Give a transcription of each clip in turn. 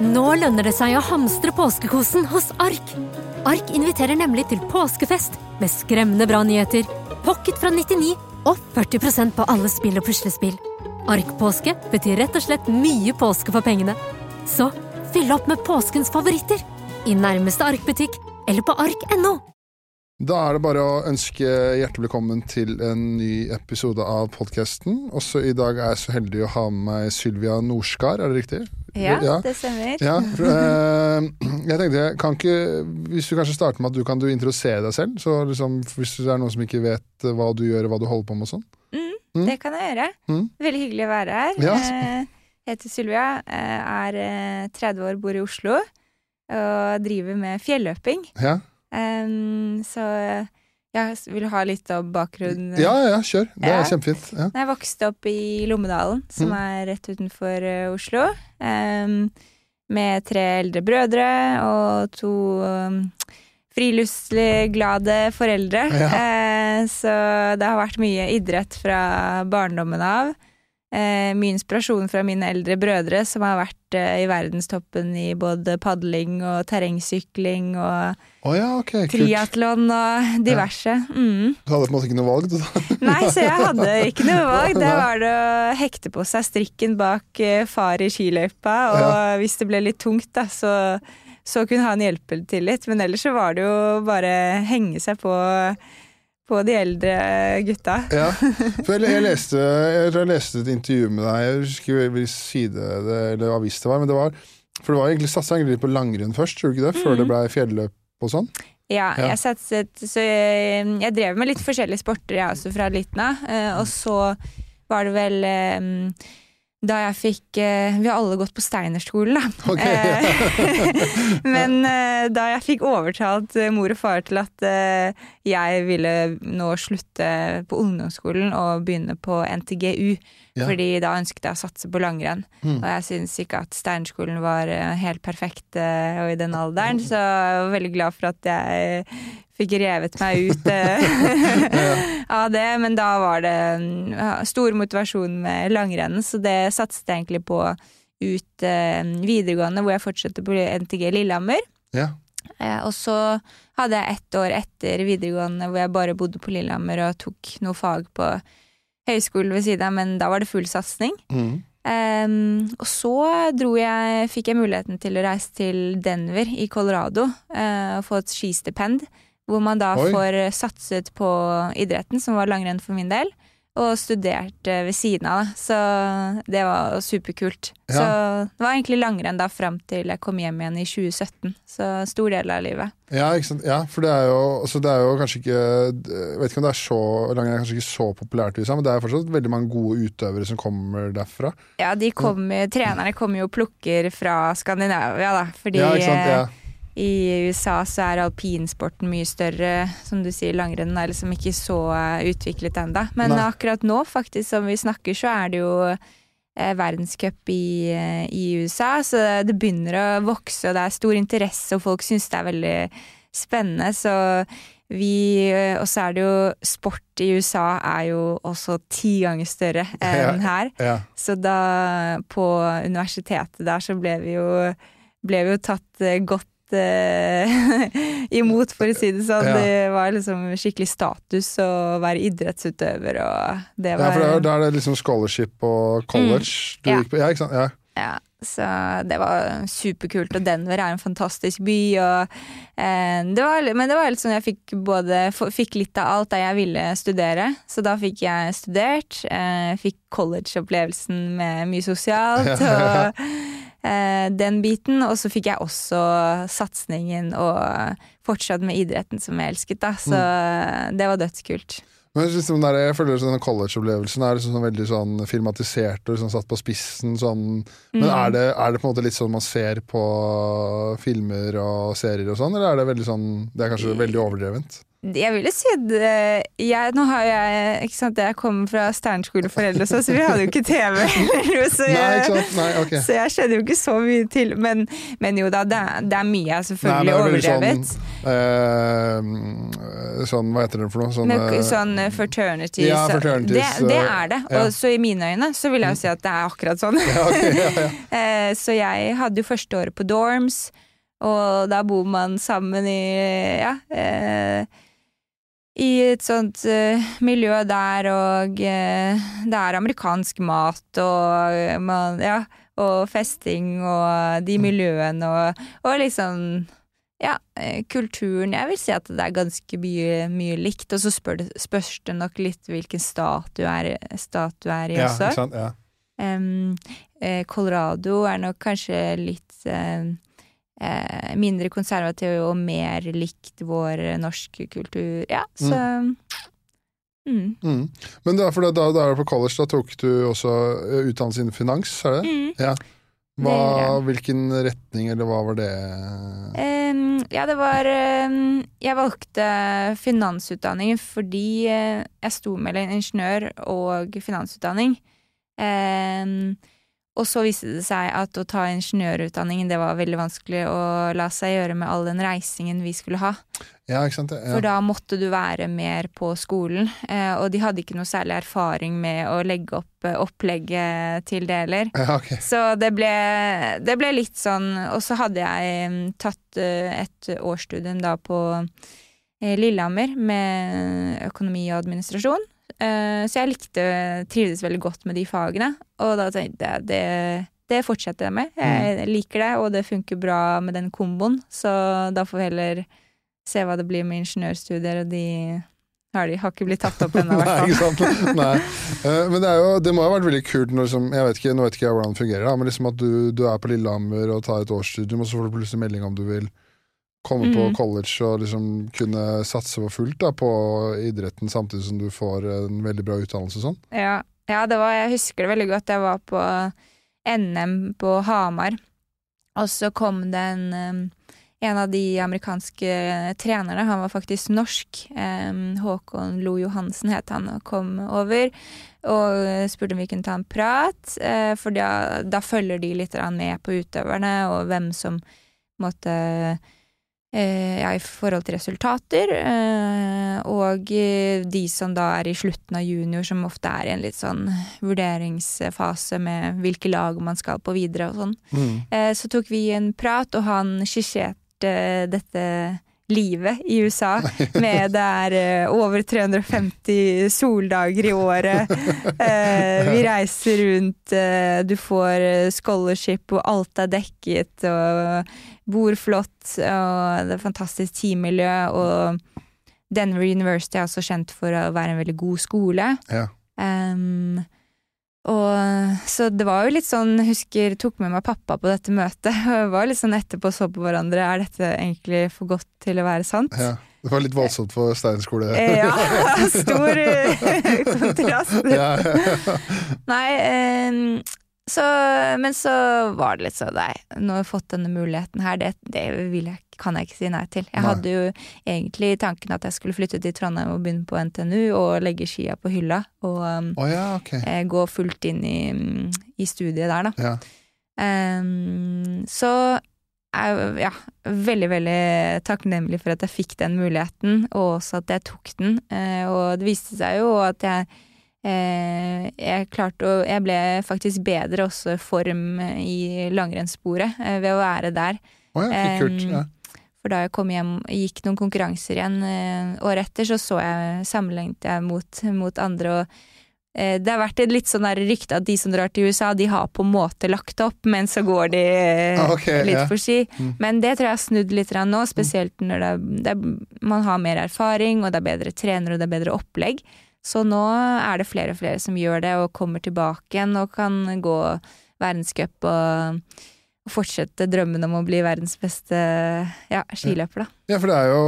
Nå lønner det seg å hamstre påskekosen hos Ark. Ark inviterer nemlig til påskefest med skremmende bra nyheter, pocket fra 99 og 40% på alle spill og puslespill. Ark-påske betyr rett og slett mye påske for pengene. Så fyll opp med påskens favoritter i nærmeste Ark-butikk eller på ark.no. Da er det bare å ønske hjertelig velkommen til en ny episode av podkasten. Også i dag er jeg så heldig å ha med meg Sylvia Norskar, er det riktig? Ja, det stemmer. Ja, for, uh, jeg tenkte, kan ikke, Hvis du kanskje starter med at du kan du introdusere deg selv? Så liksom, Hvis det er noen som ikke vet hva du gjør og hva du holder på med og sånn. Mm, Mm. Det kan jeg gjøre. Mm. Veldig hyggelig å være her. Ja. Uh, heter Sylvia, eh, er eh, 30 år, bor i Oslo og driver med fjelløping. Ja, Um, så jeg vil ha litt av bakgrunnen. ja, ja kjør. Det er Ja. kjempefint. Ja. Jeg vokste opp i Lommedalen, som Mm. er rett utenfor uh, Oslo. Um, med tre eldre brødre og to um, friluftsglade glade foreldre. Uh, så det har vært mye idrett fra barndommen av. Eh, mye inspirasjon fra mine eldre brødre, som har vært eh, i verdenstoppen i både padling og terrengsykling og oh, ja, okay, triatlon og diverse. Mm. Du hadde på en måte ikke noe valg, du da? Nei, så jeg hadde ikke noe valg. Det var det å hekte på seg strikken bak eh, far i skiløypa, og hvis det ble litt tungt, da, så, så kunne han hjelpe til litt. Men ellers så var det jo bare henge seg på, på de eldre gutta. Ja, for jeg, jeg, leste, jeg, jeg leste et intervju med deg, jeg husker hvilken side det, eller avis det var, men det var For det var egentlig satsa litt på langrenn først, tror du ikke det? Før det blei fjelløp og sånn? Ja, Ja. jeg satset Så jeg, jeg drev med litt forskjellige sporter, jeg også, fra liten av. Eh, og så var det vel eh, da jeg fikk eh, Vi har alle gått på Steinerskolen, da. Okay, ja. Men eh, da jeg fikk overtalt eh, mor og far til at eh, jeg ville nå slutte på ungdomsskolen og begynne på NTGU, Ja. fordi da ønsket jeg å satse på langrenn. Mm. Og jeg syns ikke at Steinerskolen var eh, helt perfekt eh, og i den alderen, så jeg var veldig glad for at jeg fikk revet meg ut eh, av det. Men da var det mm, stor motivasjon med langrenn, så det satset jeg egentlig på ut videregående, hvor jeg fortsatte på NTG Lillehammer. Ja. Og så hadde jeg ett år etter videregående hvor jeg bare bodde på Lillehammer og tok noe fag på høyskolen ved siden av, men da var det full satsing. Mm. Um, og så dro jeg, fikk jeg muligheten til å reise til Denver i Colorado uh, og få et skistipend, hvor man da Oi. får satset på idretten, som var langrenn for min del, og studert eh, ved siden av. da. Så det var superkult. Ja. Så det var egentlig langrenn da fram til jeg kom hjem igjen i 2017. Så stor del av livet. Ja, ja, for det er jo, altså det er jo kanskje ikke Jeg vet ikke om det er så langrenn er kanskje ikke så populært, men det er fortsatt veldig mange gode utøvere som kommer derfra. Ja, de kommer, trenerne kommer jo og plukker fra Skandinavia, da. Fordi Ja, Ja. i USA så er alpinsporten mye større, som du sier, langrenn er liksom ikke så eh, utviklet ennå. Men Nei. akkurat nå, faktisk, som vi snakker, så er det jo eh, verdenscup i, eh, i USA, så det begynner å vokse, og det er stor interesse, og folk syns det er veldig spennende, så vi eh, Og så er det jo Sport i USA er jo også ti ganger større enn her. Ja. Så da på universitetet der så ble vi jo, ble vi jo tatt godt eh, imot, for å si det sånn. Ja. Det var liksom skikkelig status å være idrettsutøver, og det ja, for da er det liksom scholarship og college du Mm. Ja. gikk på. Ja, ikke sant? Ja. Ja, så det var superkult, og Denver er en fantastisk by, og eh, det var, Men det var litt sånn jeg fikk både Fikk litt av alt da jeg ville studere, så da fikk jeg studert. Eh, fikk college-opplevelsen med mye sosialt, og den biten. Og så fikk jeg også satsingen og fortsatt med idretten som jeg elsket, da, så det var dødskult. Men liksom der, jeg føler sånn college-opplevelsen er liksom sånn veldig sånn filmatisert og liksom satt på spissen. Sånn. Men Mm. er, det, er det på en måte litt sånn man ser på filmer og serier og sånn, eller er det veldig sånn Det er kanskje veldig overdrevent? Jeg ville si eh, jeg, Nå har jeg ikke sant, Jeg kommer fra stjerneskoleforeldre, så vi hadde jo ikke TV. så, jeg, ikke? Nei, ok. så jeg skjønner jo ikke så mye til. Men, men jo da, det, er- det er mye jeg selvfølgelig Nei, men er overdrevet. Eh, sånn, hva heter det for noe? Sånn, Med eh, sånn eh, fraternities. Ja, fraternities, det, det er det. ja. Og så i mine øyne så vil jeg jo si at det er akkurat sånn. ja, okay, ja, Så jeg hadde jo første året på dorms, og da bor man sammen i ja, eh, i et sånt uh, miljø der, og uh, det er amerikansk mat og eh, man, ja, og festing og de miljøene og, og liksom ja, kulturen Jeg vil si at det er ganske mye, mye likt, og så spør spørs det nok litt hvilken stat du er, stat du er i ja, også. ikke sant? Ja. Um, Colorado er nok kanskje litt eh, eh, mindre konservativ og mer likt vår norske kultur. Ja, så mm. Mm. Men det er for da, da på college, da tok du også eh, utdannelse innen finans, er det? Mm. Ja. Hva, hvilken retning, eller hva var det? Um, ja, det var um, Jeg valgte finansutdanning fordi eh, jeg sto mellom ingeniør og finansutdanning. Em, og så viste det seg at å ta ingeniørutdanningen det var veldig vanskelig å la seg gjøre med all den reisingen vi skulle ha. Ja, ikke sant? Ja. For da måtte du være mer på skolen, eh, og de hadde ikke noe særlig erfaring med å legge opp eh, opplegget til det heller. ja, ok. Så det ble, det ble litt sånn Og så hadde jeg mm, tatt eh, et årsstudium da på eh, Lillehammer med økonomi og administrasjon. Eh, Så jeg likte, trivdes veldig godt med de fagene, og da tenkte jeg det, det fortsetter jeg med. Jeg liker det, og det funker bra med den komboen, så da får vi heller se hva det blir med ingeniørstudier, og de har, de har ikke blitt tatt opp ennå, i hvert fall. Nei. Eh, Men det, jo, det må ha vært veldig kult når liksom, jeg vet ikke, Nå vet ikke jeg hvordan det fungerer, da, men liksom at du, du er på Lillehammer og tar et årsstudium, og så får du plutselig melding om du vil komme på Mhm. college og liksom kunne satse for fullt da, på idretten, samtidig som du får en veldig bra utdannelse og sånn. Ja, ja det var, jeg husker det veldig godt. Jeg var på NM på Hamar, og så kom det en, en av de amerikanske trenerne, han var faktisk norsk, Håkon Lo Johansen het han, og kom over og spurte om vi kunne ta en prat, eh, for da, da følger de litt med på utøverne, og hvem som måtte eh, ja, i forhold til resultater, eh, og eh, de som da er i slutten av junior, som ofte er i en litt sånn vurderingsfase med hvilke lag man skal på videre og sånn. Eh, Så tok vi en prat, og han skisserte dette livet i USA med det er eh, over 350 soldager i året. Eh, vi reiser rundt, eh, du får eh, scholarship, og alt er dekket, og bor flott, og det er fantastisk teammiljø, og Denver University er også kjent for å være en veldig god skole. Ja. Um, og så det var jo litt sånn, husker tok med meg pappa på dette møtet, og vi var litt sånn etterpå så på hverandre, er dette egentlig for godt til å være sant? Ja. Det var litt voldsomt for Stein skole. Eh, Ja, stor eh, kontrast. Ja. Nei, ehm, så, men så var det litt sånn, nei, nå har jeg fått denne muligheten her, det, det jeg, kan jeg ikke si nei til. Jeg Nei. hadde jo egentlig tanken at jeg skulle flytte til Trondheim og begynne på NTNU og legge skia på hylla, og Å ja, okay. eh, gå fullt inn i, i studiet der, da. Ja. Um, så er jeg ja, veldig, veldig takknemlig for at jeg fikk den muligheten, og også at jeg tok den. Eh, og det viste seg jo at jeg jeg klarte å Jeg ble faktisk bedre også form i langrennssporet eh, ved å være der. Oh, ja, kult. Ja. For da jeg kom hjem og gikk noen konkurranser igjen eh, året etter, så så jeg sammenlignet jeg mot, mot andre, og eh, det har vært et litt sånn rykte at de som drar til USA, de har på en måte lagt opp, men så går de eh, Ah, litt ja. for ski. Mm. Men det tror jeg har snudd litt nå, spesielt når det, det, man har mer erfaring, og det er bedre trenere, og det er bedre opplegg. Så nå er det flere og flere som gjør det, og kommer tilbake igjen og kan gå verdenscup og, fortsette drømmen om å bli verdens beste ja, skiløper, da. Ja, for det er jo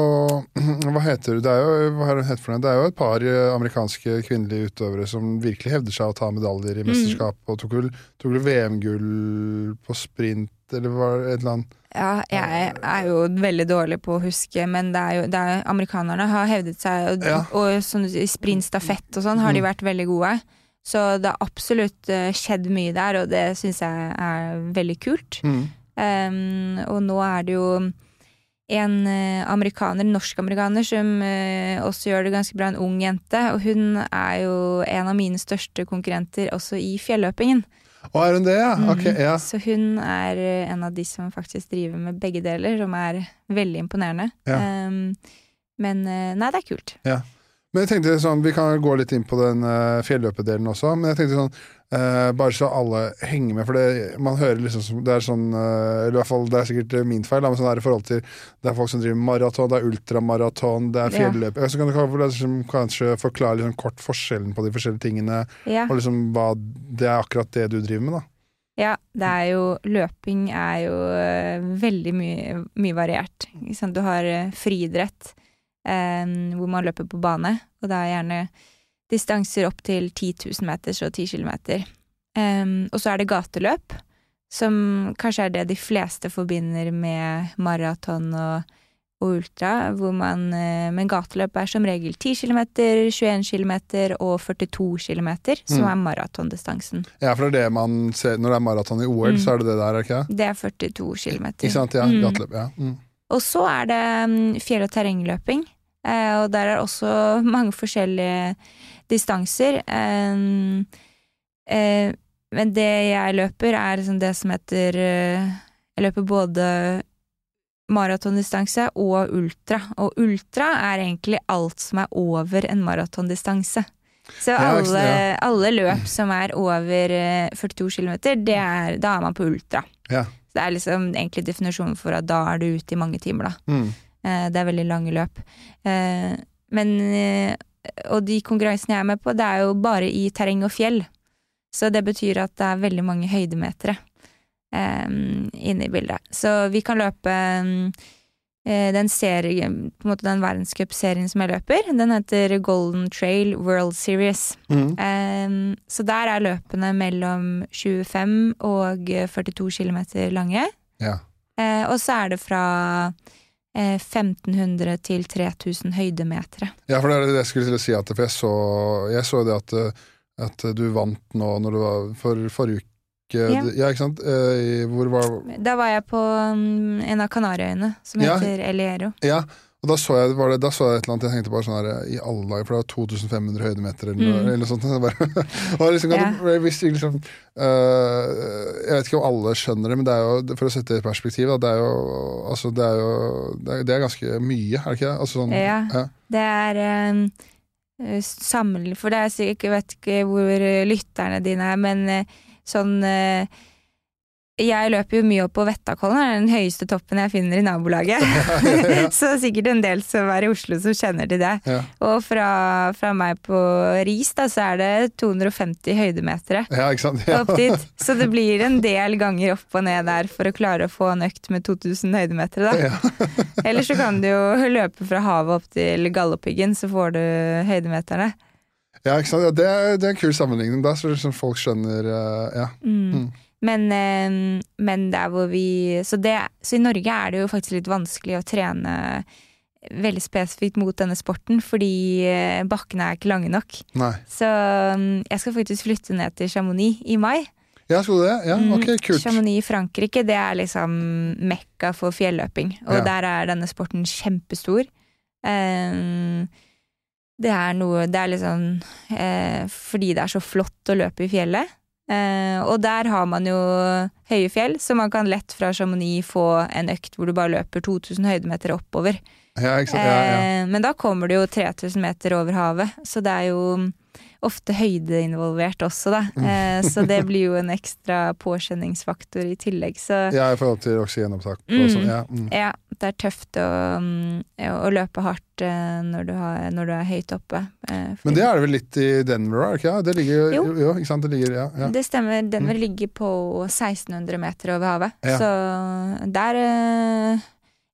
Hva heter det? Det er jo, hva er det for det? Det er jo et par eh, amerikanske kvinnelige utøvere som virkelig hevder seg å ta medaljer i Mm. mesterskap, og tok vel, tok vel VM-gull på sprint eller var det et eller annet Ja, jeg er jo veldig dårlig på å huske, men det er jo det er, amerikanerne har hevdet seg, og, Ja. og sånn i sprintstafett og sånn har de Mm. vært veldig gode. Så det har absolutt eh, skjedd mye der, og det syns jeg er veldig kult. mm. Um, og nå er det jo en eh, amerikaner, norsk-amerikaner, som eh, også gjør det ganske bra, en ung jente. Og hun er jo en av mine største konkurrenter også i fjelløpingen. Å, er hun det, ja? Mm. Ok, ja. Så hun er eh, en av de som faktisk driver med begge deler, som er veldig imponerende. Ja. Um, men eh, nei, det er kult. Men jeg tenkte sånn, Vi kan gå litt inn på den uh, fjelløpedelen også, men jeg tenkte sånn uh, Bare så alle henger med, for det, man hører liksom Det er sånn uh, Eller i hvert fall, det er sikkert min feil, men sånn er det i forhold til Det er folk som driver maraton, det er ultramaraton, det er Ja. fjelløp Så kan du liksom, kanskje forklare liksom, kort forskjellen på de forskjellige tingene, Ja. og liksom hva Det er akkurat det du driver med, da. Ja, det er jo Løping er jo veldig mye, mye variert. Du har friidrett, hvor man løper på bane, og det er gjerne distanser opp til 10 000 meter, så 10 kilometer. Um, og så er det gateløp, som kanskje er det de fleste forbinder med maraton og, og ultra, hvor man eh, Men gateløp er som regel 10 km, 21 km og 42 km, som Mm. er maratondistansen. Ja, for det er det man ser når det er maraton i OL, Mm. så er det det der, er det ikke det? Det er 42 km. Ikke sant? Ja, Mm. gateløp. Ja. Mm. Og så er det mm, fjell- og terrengløping. Eh, og der er også mange forskjellige distanser. Eh, eh, men det jeg løper, er liksom det som heter Jeg løper både maratondistanse og ultra. Og ultra er egentlig alt som er over en maratondistanse. Så alle, alle løp som er over eh, 42 km, da er man på ultra. Ja. Så det er liksom egentlig definisjonen for at da er du ute i mange timer, da. Mm. Eh, Det er veldig lange løp. Eh, Men eh, Og de konkurransene jeg er med på, det er jo bare i terreng og fjell. Så det betyr at det er veldig mange høydemetere inne i bildet. Så vi kan løpe eh, den serie, på en måte den verdenscupserien som jeg løper, den heter Golden Trail World Series. Mm. Um, så der er løpene mellom 25 og 42 km lange. Ja. Uh, og så er det fra uh, 1500 til 3000 høydemetere. Ja, for det er det jeg skulle til å si. At, jeg så, jeg så det at, eh, at du vant nå når du var for forrige uke. Ja. Ja, ikke sant? Eh, hvor var Da var jeg på mm, en av Kanariøyene, som Ja. heter Eliero. Ja, og da så jeg, var det, da så jeg et eller annet Jeg tenkte bare sånn her I alle dager, for det var 2500 høydemeter eller, Mm. eller noe sånt. Bare, og liksom, Ja. du liksom uh, Jeg vet ikke om alle skjønner det, men det er jo, for å sette det i perspektiv, da, det er jo Altså, det er jo Det er, det er ganske mye, er det ikke det? Altså, sånn, Ja. ja. Det er eh, samle... For det er sikkert Jeg vet ikke hvor lytterne dine er, men eh, sånn eh, Jeg løper jo mye opp på Vettakollen, det er den høyeste toppen jeg finner i nabolaget. Så det er sikkert en del som er i Oslo som kjenner til det. Ja. Og fra, fra meg på Ris, da, så er det 250 høydemetere. ja? Ja. opp dit. Så det blir en del ganger opp og ned der for å klare å få en økt med 2000 høydemeter, da. Eller så kan du jo løpe fra havet opp til Galdhøpiggen, så får du høydemeterne. Ja, ikke sant? Ja, det, er, det er en kul sammenligning, da, så liksom folk skjønner øh, Ja. Mm. Mm. Men, eh, men der hvor vi så, det, så i Norge er det jo faktisk litt vanskelig å trene veldig spesifikt mot denne sporten, fordi eh, bakkene er ikke lange nok. Nei. Så mm, jeg skal faktisk flytte ned til Chamonix i mai. Ja, skal du det? Ja, Mm, ok, kult. Chamonix i Frankrike, det er liksom mekka for fjelløping. Og Ja. der er denne sporten kjempestor. Eh, det er noe Det er liksom eh, Fordi det er så flott å løpe i fjellet. Eh, og der har man jo høye fjell, så man kan lett fra Chamonix få en økt hvor du bare løper 2000 høydemeter oppover. Ja? Ja, ja. Eh, men da kommer du jo 3000 meter over havet, så det er jo ofte høyde involvert også, da. Mm. Eh, så det blir jo en ekstra påkjenningsfaktor i tillegg. Så ja, i forhold til oksygenopptak og Mm. sånn. Ja. Mm. ja, det er tøft å, mm, å løpe hardt eh, når du, har, når du er høyt oppe. eh, Men det er det vel litt i Denver, er det ikke? Ja, det ligger Jo. jo, ikke sant? Det ligger, ja, ja. Det stemmer. Denver mm. ligger på 1600 meter over havet. Ja. Så der eh,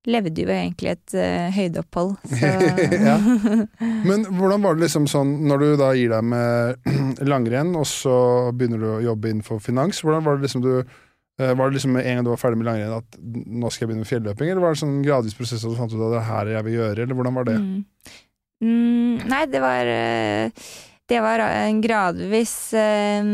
levde jo egentlig et uh, høydeopphold. Så Ja. Men hvordan var det liksom sånn når du da gir deg med langrenn, og så begynner du å jobbe innenfor finans, hvordan var det liksom du Eh, Var det liksom med en gang du var ferdig med langrenn at nå skal jeg begynne med fjelløping, eller var det sånn gradvis prosess at du fant ut at det er her jeg vil gjøre, eller hvordan var det? Mm. Mm, nei, det var eh, Det var en gradvis eh,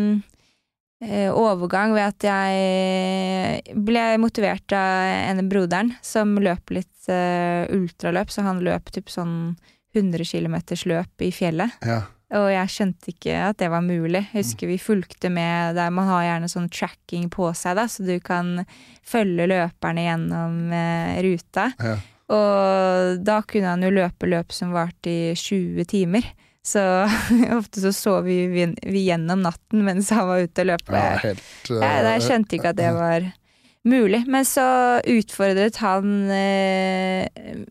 overgang ved at jeg ble motivert av en broderen som løp litt eh, ultraløp, så han løp typ sånn 100 km løp i fjellet. Ja. Og jeg skjønte ikke at det var mulig. Jeg husker vi fulgte med der man har gjerne sånn tracking på seg, da, så du kan følge løperne gjennom eh, ruta. Ja. Og da kunne han jo løpe løp som varte i 20 timer. Så ofte så sov vi, vi gjennom natten mens han var ute og løp. Ja, jeg- helt ja, eh, jeg skjønte ikke at det var mulig. Men så utfordret han eh,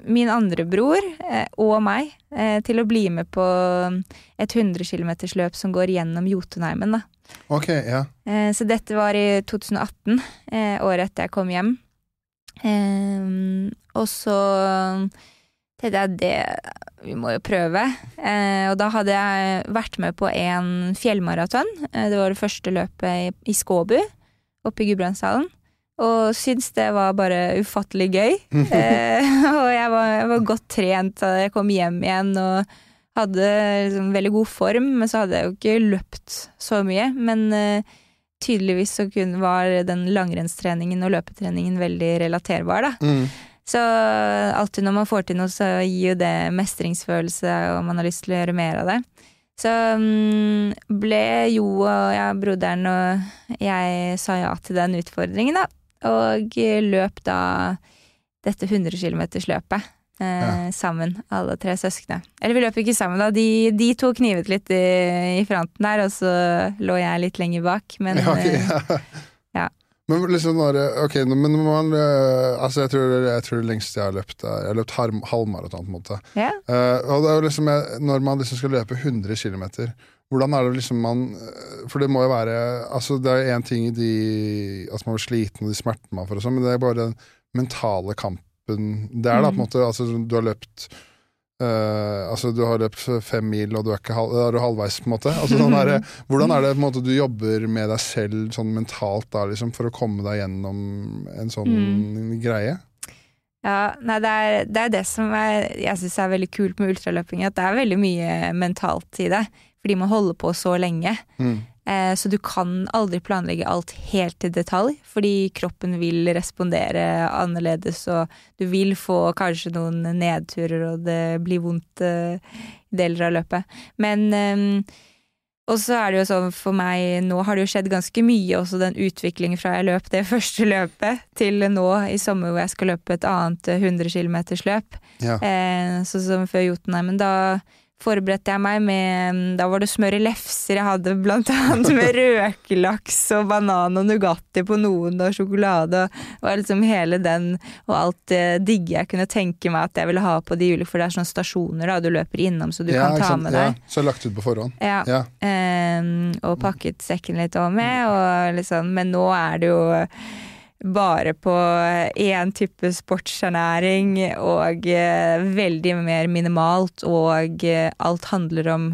min andre bror eh, og meg eh, til å bli med på et 100 km-løp som går gjennom Jotunheimen. Da. Okay, ja. Eh, så dette var i 2018, eh, året etter jeg kom hjem. Og så tenkte jeg det Vi må jo prøve. Eh, og da hadde jeg vært med på en fjellmaraton. Eh, det var det første løpet i, i Skåbu, oppe i Gudbrandsdalen. Og syntes det var bare ufattelig gøy. Eh, og jeg var, jeg var godt trent jeg kom hjem igjen og hadde liksom veldig god form, men så hadde jeg jo ikke løpt så mye. Men eh, tydeligvis så kun var den langrennstreningen og løpetreningen veldig relaterbar, da. Mm. Så alltid når man får til noe, så gir jo det mestringsfølelse, og man har lyst til å gjøre mer av det. Så mm, ble Jo og ja, broderen og jeg sa ja til den utfordringen, da. Og løp da dette 100 km-løpet eh, Ja. sammen, alle tre søsknene. Eller vi løp ikke sammen, da. De, de to knivet litt i, i fronten der, og så lå jeg litt lenger bak. Men ja, ok, eh, ja. Men liksom når, ok, men man, eh, altså jeg tror, jeg tror det lengste jeg har løpt er Jeg har løpt halvmaraton, på en måte. ja. Eh, og det er liksom, når man liksom skal løpe 100 km, hvordan er det liksom man eh, For det må jo være altså Det er én ting i de Altså man blir sliten og de smertene man får, og sånn, men det er bare den mentale kampen det er. da på en Mm. måte, altså Du har løpt eh, altså Du har løpt fem mil, og du er ikke halv, er du halvveis, på en måte. Altså, sånn er det, hvordan er det på en måte du jobber med deg selv sånn mentalt da, liksom, for å komme deg gjennom en sånn Mm. greie? Ja, nei, det er, det er det som er, jeg syns er veldig kult med ultraløping, at det er veldig mye mentalt i det. Fordi man holder på så lenge. Mm. Eh, så du kan aldri planlegge alt helt i detalj, fordi kroppen vil respondere annerledes, og du vil få kanskje noen nedturer, og det blir vondt eh, i deler av løpet. Men eh, og så er det jo sånn for meg, nå har det jo skjedd ganske mye, også den utviklingen fra jeg løp det første løpet, til nå i sommer hvor jeg skal løpe et annet 100 km løp. Ja. Eh, sånn som før Jotunheimen. Da forberedte jeg meg med Da var det smør i lefser jeg hadde, blant annet med røkelaks og banan og Nugatti på noen og sjokolade. Og liksom hele den og alt det digge jeg kunne tenke meg at jeg ville ha på de ulike, for det er sånne stasjoner da du løper innom, så du Ja, kan ta sant? med deg. Ja, så lagt ut på forhånd. Ja. Ja. Um, og pakket sekken litt òg med, og liksom, men nå er det jo bare på én type sportsernæring og eh, veldig mer minimalt, og eh, alt handler om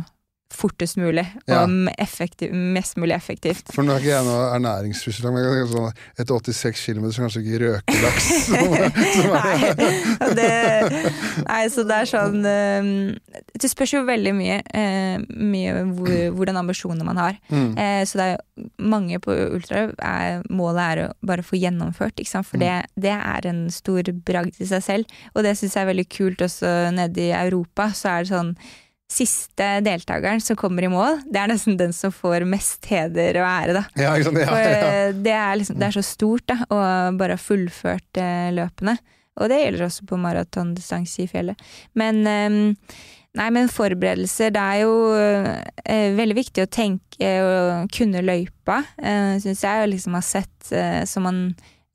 fortest mulig Ja. og effektiv, mest mulig effektivt. For nå er ikke jeg noe ernæringsfysiolog, men sånn, etter 86 km så kanskje ikke røkelaks. som som er- Nei, det, nei, så det er sånn eh, Det spørs jo veldig mye, eh, mye hvor, hvordan ambisjonene man har. Mm. Eh, så det er mange på ultra er, Målet er å bare få gjennomført, for Mm. det, det er en stor bragd i seg selv. Og det syns jeg er veldig kult også nede i Europa. Så er det sånn Siste deltakeren som kommer i mål, det er nesten den som får mest heder og ære, da. Ja, sant? Ja, ja. eh, det, er liksom, det er så stort, da, å bare ha fullført eh, løpene. Og det gjelder også på maratondistanse i fjellet. Men eh, Nei, men forberedelser, det er jo eh, veldig viktig å tenke og kunne løypa, eh, syns jeg, og liksom ha sett eh, så man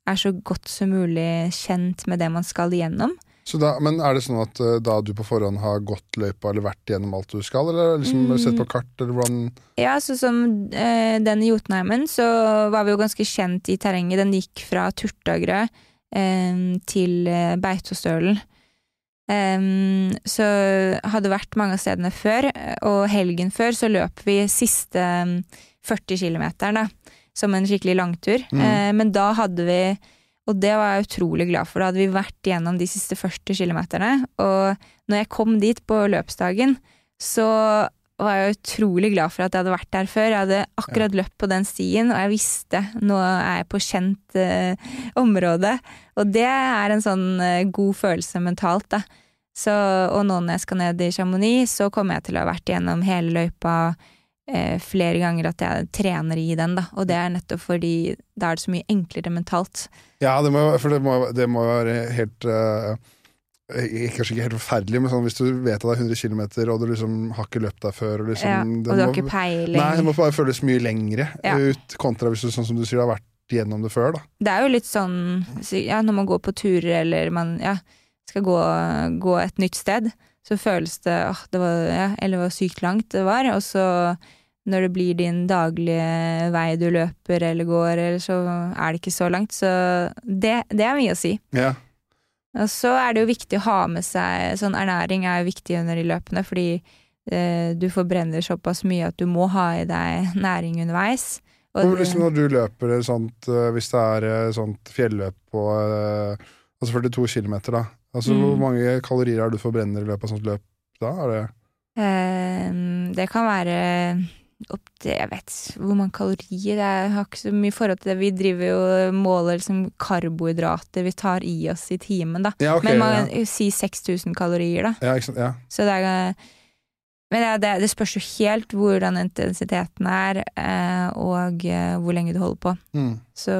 er så godt som mulig kjent med det man skal igjennom. Så da, men er det sånn at eh, da du på forhånd har gått løypa eller vært gjennom alt du skal, eller liksom Mm. sett på kart, eller hvordan Ja, så som eh, den i Jotunheimen, så var vi jo ganske kjent i terrenget. Den gikk fra Turtagrø eh, til eh, Beitostølen. Em, så hadde vært mange av stedene før, og helgen før så løp vi siste 40 km, da. som en skikkelig langtur. Mm. Eh, men da hadde vi og det var jeg utrolig glad for. Da hadde vi vært gjennom de siste 40 kilometerne. Og når jeg kom dit på løpsdagen, så var jeg utrolig glad for at jeg hadde vært der før. Jeg hadde akkurat løpt på den stien, og jeg visste nå er jeg på kjent eh, område. Og det er en sånn eh, god følelse mentalt, da. Så, og nå når jeg skal ned i Chamonix, så kommer jeg til å ha vært gjennom hele løypa eh, flere ganger at jeg trener i den, da. Og det er nettopp fordi da er det så mye enklere mentalt. Ja, det må, for det må, det må være helt uh, Kanskje ikke helt forferdelig, men sånn, hvis du vet at det er 100 km, og du liksom har ikke løpt der før liksom, ja, og du har må- ikke peiling. Nei, det må bare føles mye lengre Ja. ut, kontra hvis du sånn som du sier, har vært gjennom det før. da Det er jo litt sånn ja, når man går på turer eller man ja, skal gå, gå et nytt sted, så føles det åh, det var, ja, eller hvor sykt langt det var. Og så når det blir din daglige vei du løper eller går, eller så er det ikke så langt. Så det, det er mye å si. Ja, Og så er det jo viktig å ha med seg Sånn ernæring er jo viktig under de løpene, fordi eh, du forbrenner såpass mye at du må ha i deg næring underveis. Og liksom når du løper sånt, øh, hvis det er sånt fjelløp på øh, altså 42 km, da. Altså, Mm. Hvor mange kalorier er det du forbrenner i løpet av sånt løp da? Det Um, det kan være opp til Jeg vet hvor mange kalorier. Jeg har ikke så mye forhold til det. Vi driver jo måler liksom karbohydrater vi tar i oss i timen, da. Ja, okay, Men man ja. kan si 6000 kalorier, da. Ja, ikke sant. Ja. Så det er Men ja, det, det spørs jo helt hvordan intensiteten er, eh, og eh, hvor lenge du holder på. Mm. Så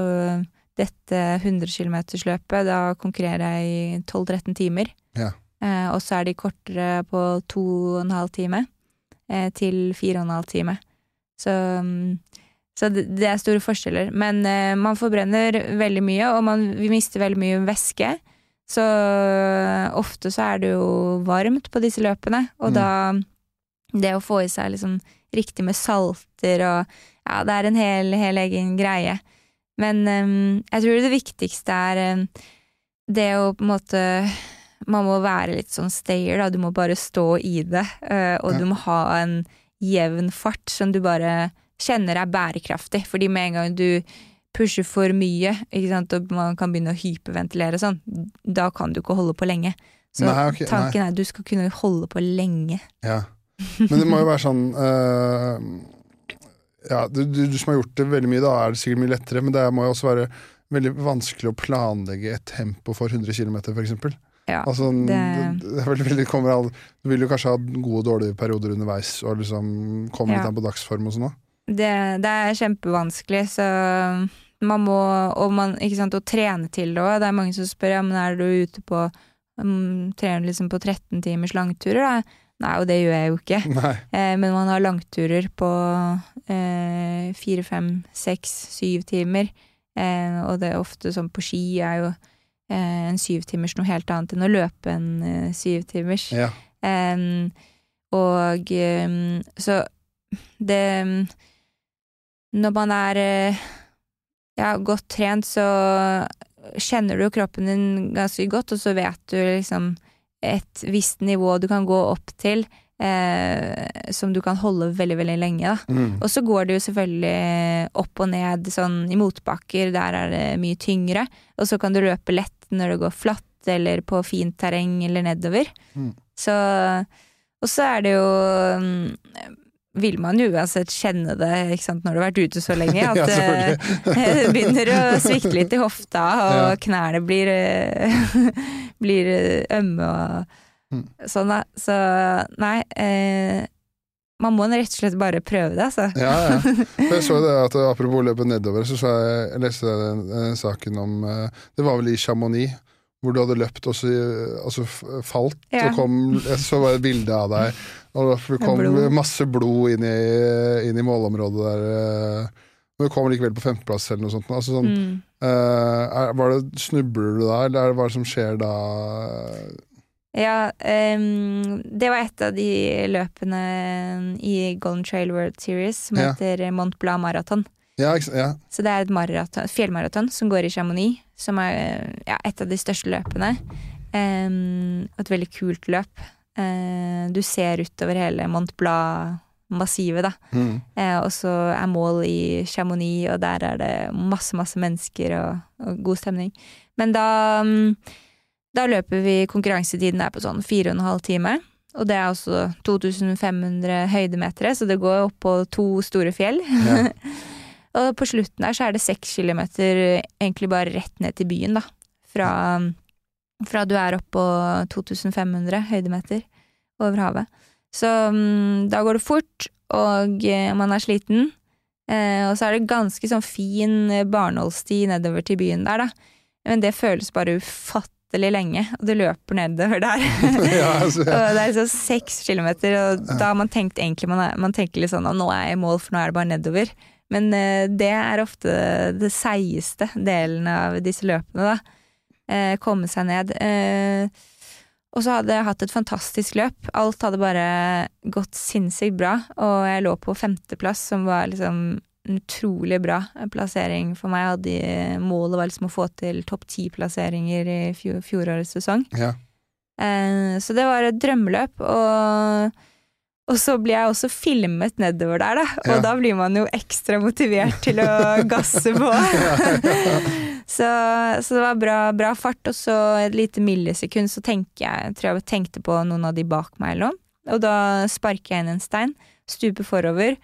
dette 100 km-løpet, da konkurrerer jeg i 12-13 timer. Ja. Eh, og så er de kortere på 2,5 time eh, til 4,5 time. Så, mm, så det, det er store forskjeller. Men eh, man forbrenner veldig mye, og man, vi mister veldig mye væske. Så eh, ofte så er det jo varmt på disse løpene, og Mm. da Det å få i seg liksom riktig med salter og Ja, det er en hel, hel egen greie. Men um, jeg tror det viktigste er um, det å på en måte Man må være litt sånn stayer, da. Du må bare stå i det. Uh, og Ja. du må ha en jevn fart som du bare kjenner er bærekraftig. Fordi med en gang du pusher for mye, sant, og man kan begynne å hyperventilere og sånn, da kan du ikke holde på lenge. Så Nei, ok, nei. tanken er at du skal kunne holde på lenge. Ja. Men det må jo være sånn øh, Ja, du, du, du som har gjort det veldig mye, da er det sikkert mye lettere, men det må jo også være veldig vanskelig å planlegge et tempo for 100 km, eksempel. Ja, Altså, det, det- veldig, veldig, all, du vil jo kanskje ha gode og dårlige perioder underveis, og liksom komme Ja. litt an på dagsform og sånn òg. det, det er kjempevanskelig, så man må Og man, ikke sant, å trene til det òg. Det er mange som spør ja, men er du ute på um, Trener liksom på 13 timers langturer, da? Nei, og det gjør jeg jo ikke. Eh, men man har langturer på eh, fire, fem, seks, syv timer. Eh, og det er ofte sånn på ski er jo eh, en syvtimers noe helt annet enn å løpe en eh, syvtimers. Ja. Em, og em, så det Når man er eh, ja, godt trent, så kjenner du jo kroppen din ganske godt, og så vet du liksom et visst nivå du kan gå opp til, eh, som du kan holde veldig, veldig lenge. Mm. Og så går det jo selvfølgelig opp og ned sånn i motbakker, der er det mye tyngre. Og så kan du løpe lett når det går flatt eller på fint terreng eller nedover. Mm. Så Og så er det jo mm, vil man jo uansett kjenne det sant, når du har vært ute så lenge, at det selvfølgelig. begynner å svikte litt i hofta, og Ja. knærne blir, eh, blir eh, ømme og Mm. sånn, da. Så nei, eh, man må rett og slett bare prøve det, altså. Ja, ja. Jeg så det at Apropos løpet nedover, så, så jeg, jeg leste den, den saken om eh, Det var vel i Chamonix, hvor du hadde løpt og så altså falt. Ja. Og kom, jeg så bare et bilde av deg, og det kom Blod. masse blod inn i, inn i målområdet der. Men du kom likevel på femteplass eller noe sånt. Altså sånn, Mm. uh, er, var det, snubler du da, eller er det hva som skjer da? Ja, um, det var et av de løpene i Golden Trail World Series som Ja. heter Mont Blanc Marathon. Ja, ja. Så det er et maraton, fjellmaraton som går i Chamonix, som er ja, et av de største løpene. Um, et veldig kult løp. Uh, du ser utover hele Mont Blanc massivet, da. Mm. Eh, og så er mål i Chamonix, og der er det masse, masse mennesker og, og god stemning. Men da, mm, da løper vi Konkurransetiden er på sånn fire og en halv time. Og det er også 2500 høydemetere, så det går opp på to store fjell. Ja. og på slutten der så er det seks kilometer egentlig bare rett ned til byen, da. Fra, fra du er oppå på 2500 høydemeter over havet. Så um, da går det fort, og uh, man er sliten. Uh, og så er det ganske sånn fin eh, barnålsti nedover til byen der, da. Men det føles bare ufattelig lenge, og du løper nedover der. ja, altså, og det er liksom seks kilometer, og da har man tenkt egentlig man, er, man tenker litt sånn at nå er jeg i mål, for nå er det bare nedover. Men uh, det er ofte det seigeste delen av disse løpene, da. Komme seg ned. Eh, og så hadde jeg hatt et fantastisk løp. Alt hadde bare gått sinnssykt bra, og jeg lå på femteplass, som var liksom en utrolig bra plassering for meg. Hadde Målet var liksom å få til topp ti-plasseringer i fjor, fjorårets sesong. ja. Eh, så det var et drømmeløp, og, og så blir jeg også filmet nedover der, da. Og Ja. da blir man jo ekstra motivert til å gasse på. så, så det var bra, bra fart, og så et lite millisekund så tenker jeg, tror jeg tenkte på noen av de bak meg eller noe. Og da sparker jeg inn en stein, stuper forover.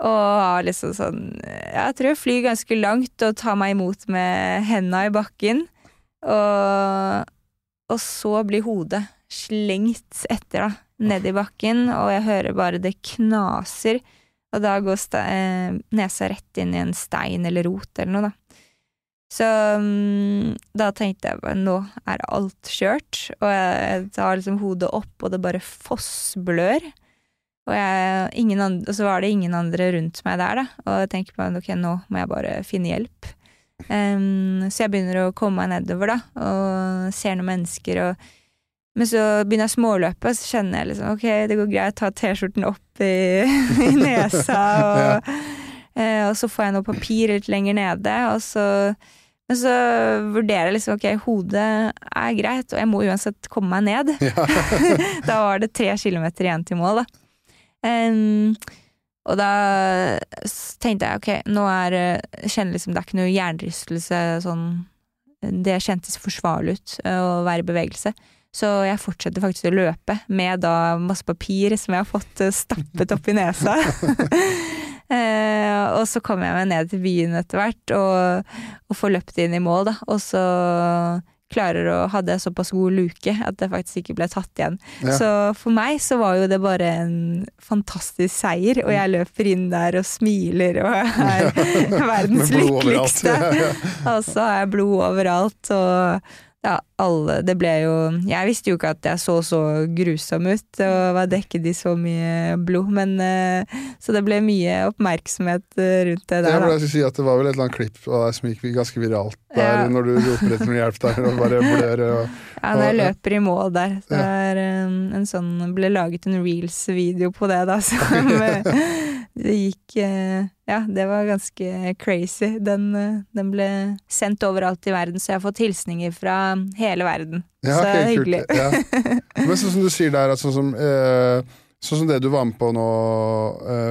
Og har liksom sånn Jeg tror jeg flyr ganske langt og tar meg imot med henda i bakken. Og, og så blir hodet slengt etter, da, ned i bakken, og jeg hører bare det knaser. Og da går eh, nesa rett inn i en stein eller rot eller noe, da. Så mm, da tenkte jeg bare nå er alt kjørt, og jeg tar liksom hodet opp, og det bare fossblør. Og, jeg, andre, og så var det ingen andre rundt meg der, da. Og jeg tenker bare ok, nå må jeg bare finne hjelp. Um, så jeg begynner å komme meg nedover, da, og ser noen mennesker, og Men så begynner jeg småløpet, og så kjenner jeg liksom ok, det går greit, ta T-skjorten opp i, i nesa, og, eh, og så får jeg noe papir litt lenger nede, og så men så vurderer jeg liksom ok, hodet er greit, og jeg må uansett komme meg ned. Ja. da var det tre kilometer igjen til mål, da. Um, og da tenkte jeg ok, nå er eh, kjenner liksom det er ikke noe hjernerystelse sånn Det kjentes forsvarlig ut eh, å være i bevegelse. Så jeg fortsetter faktisk å løpe med da masse papir som jeg har fått eh, stappet opp i nesa. Eh, og så kommer jeg meg ned til byen etter hvert, og, og får løpt inn i mål, da. Og så klarer å Hadde jeg såpass god luke at det faktisk ikke ble tatt igjen. Ja. Så for meg så var jo det bare en fantastisk seier, og jeg løper inn der og smiler og er verdens lykkeligste. Ja, ja. Og så har jeg blod overalt, og ja, alle Det ble jo Jeg visste jo ikke at jeg så så grusom ut og var dekket i så mye blod, men eh, Så det ble mye oppmerksomhet eh, rundt det der, da. jeg si at Det var vel et eller annet klipp av deg som gikk ganske viralt der, Ja. når du roper etter noe hjelp der og bare blør. Og, Ja, når jeg løper i mål der. Det Ja. er eh, en sånn ble laget en reels-video på det, da, som det gikk eh, Ja, det var ganske crazy. Den, eh, den ble sendt overalt i verden, så jeg har fått hilsninger fra hele verden. ja, så ok, kult. hyggelig. Ja. Men sånn som du sier der, sånn som eh, Sånn som det du var med på nå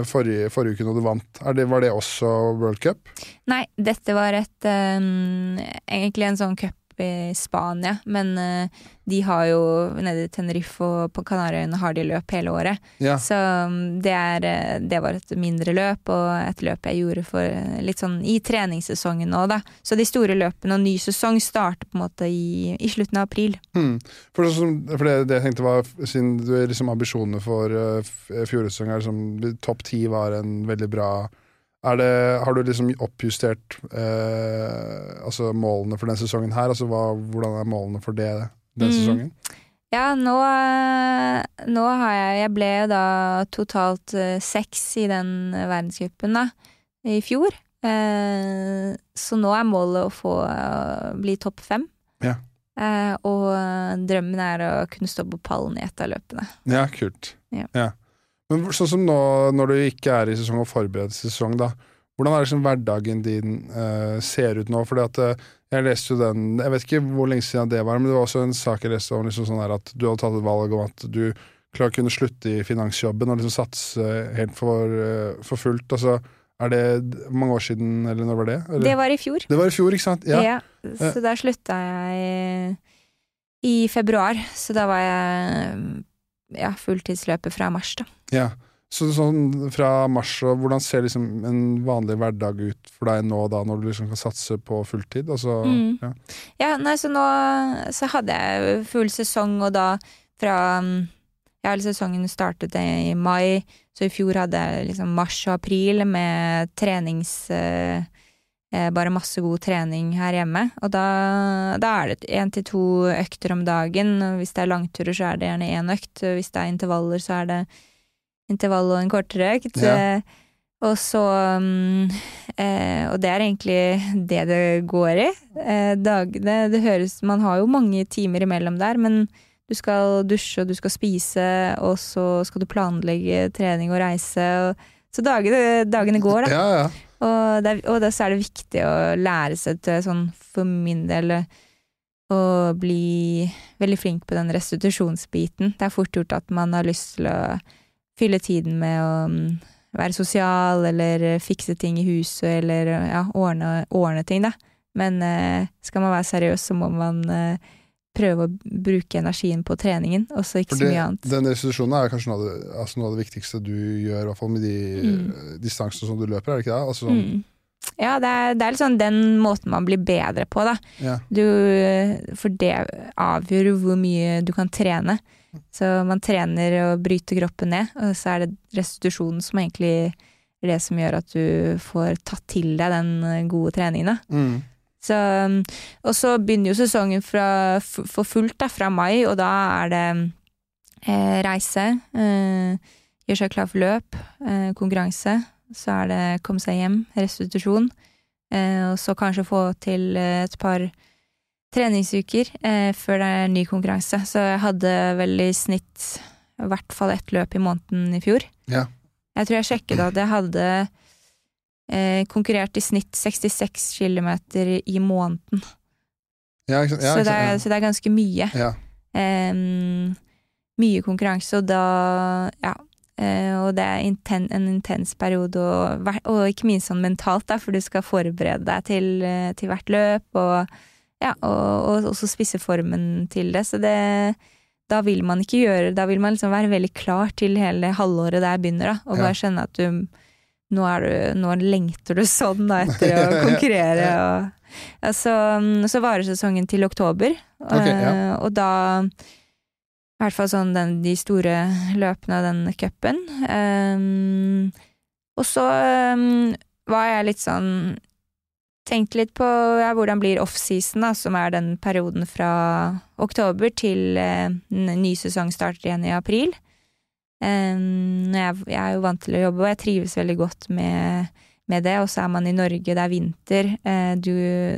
forrige, forrige uke når du vant, det, var det også World Cup? Nei, dette var et um, Egentlig en sånn cup i Spania, men uh, de har jo nede i Tenerife og på Kanariøyene har de løp hele året. Ja. Så um, det, er, uh, det var et mindre løp, og et løp jeg gjorde for uh, litt sånn i treningssesongen nå, da. Så de store løpene og ny sesong starter på en måte i, i slutten av april. Hmm. For, det, for det, det jeg tenkte var, siden du liksom ambisjonene for uh, fjorårets sesong er liksom topp ti var en veldig bra det, Har du liksom oppjustert eh, altså målene for den sesongen her? Altså hva, Hvordan er målene for det den Mm. sesongen? Ja, nå, uh, nå har jeg Jeg ble jo da totalt uh, seks i den verdenscupen, da, i fjor. Eh, så nå er målet å få uh, bli topp fem. Ja. Eh, og drømmen er å kunne stå på pallen i et av løpene. Ja, kult. Ja. Men sånn som nå, når du ikke er i sesong og forbereder sesong, da. Hvordan er liksom hverdagen din uh, ser ut nå? Fordi at uh, jeg leste jo den Jeg vet ikke hvor lenge siden det var, men det var også en sak jeg leste om liksom sånn her at du hadde tatt et valg om at du klarer å kunne slutte i finansjobben og liksom satse helt for, eh, for fullt. Altså, er det mange år siden, eller når var det? Eller? Det var i fjor. Det var i fjor, ikke sant? Ja. Ja, så da slutta jeg i februar. Så da var jeg ja, fulltidsløpet fra mars, da. ja. Så sånn fra mars, og hvordan ser liksom en vanlig hverdag ut for deg nå da, når du liksom kan satse på fulltid? Altså, Mm. ja. Ja, nei, så nå så hadde jeg full sesong, og da fra Ja, sesongen startet i mai, så i fjor hadde jeg liksom mars og april med trenings... eh, bare masse god trening her hjemme. Og da, da er det én til to økter om dagen. Hvis det er langturer, så er det gjerne én økt. Hvis det er intervaller, så er det intervall og en kortere økt. Ja. Eh, Og så mm, eh, Og det er egentlig det det går i. Eh, dagene Det høres Man har jo mange timer imellom der, men du skal dusje, og du skal spise, og så skal du planlegge trening og reise. Og, så dagene, dagene går, da. ja, ja. Og, det og da så er det viktig å lære seg til, sånn for min del, å bli veldig flink på den restitusjonsbiten. Det er fort gjort at man har lyst til å fylle tiden med å mm, være sosial, eller fikse ting i huset, eller ja, ordne, ordne ting, da. Men eh, skal man være seriøs, så må man eh, prøve å bruke energien på treningen, og så ikke Fordi, så mye annet. den restitusjonen er kanskje noe av, det, altså noe av det viktigste du gjør, i hvert fall med de Mm. distansene som du løper, er det ikke det? Altså, sånn, Mm. Ja, det er, det er liksom den måten man blir bedre på, da. ja. Du, for det avgjør hvor mye du kan trene. Så man trener å bryte kroppen ned, og så er det restitusjonen som egentlig er det som gjør at du får tatt til deg den gode treningen. Da. Mm. Så, og så begynner jo sesongen fra, for fullt da, fra mai, og da er det eh, reise, eh, gjøre seg klar for løp, eh, konkurranse. Så er det komme seg hjem, restitusjon. Eh, og så kanskje få til eh, et par treningsuker eh, før det er ny konkurranse. Så jeg hadde vel i snitt i hvert fall ett løp i måneden i fjor. Ja. Jeg tror jeg sjekket at jeg hadde eh, konkurrert i snitt 66 km i måneden. Ja? Ja, så, det er, så det er ganske mye. Ja. Em, mye konkurranse, og da Ja. Eh, og det er inten, en intens periode, og, og ikke minst sånn mentalt, da, for du skal forberede deg til, eh, til hvert løp, og, ja, og, og også spisse formen til det. Så det Da vil man ikke gjøre Da vil man liksom være veldig klar til hele halvåret der begynner, da, og Ja. bare skjønne at du nå, du, nå lengter du sånn da, etter å konkurrere. Og, ja, så, mm, så varer sesongen til oktober, okay, ja. eh, og da i hvert fall sånn den, de store løpene av den cupen. Um, og så um, var jeg litt sånn Tenkte litt på ja, hvordan blir offseason, da, som er den perioden fra oktober til uh, ny sesong starter igjen i april. Jeg, jeg er jo vant til å jobbe, og jeg trives veldig godt med, med det. Og så er man i Norge, det er vinter. Eh, du,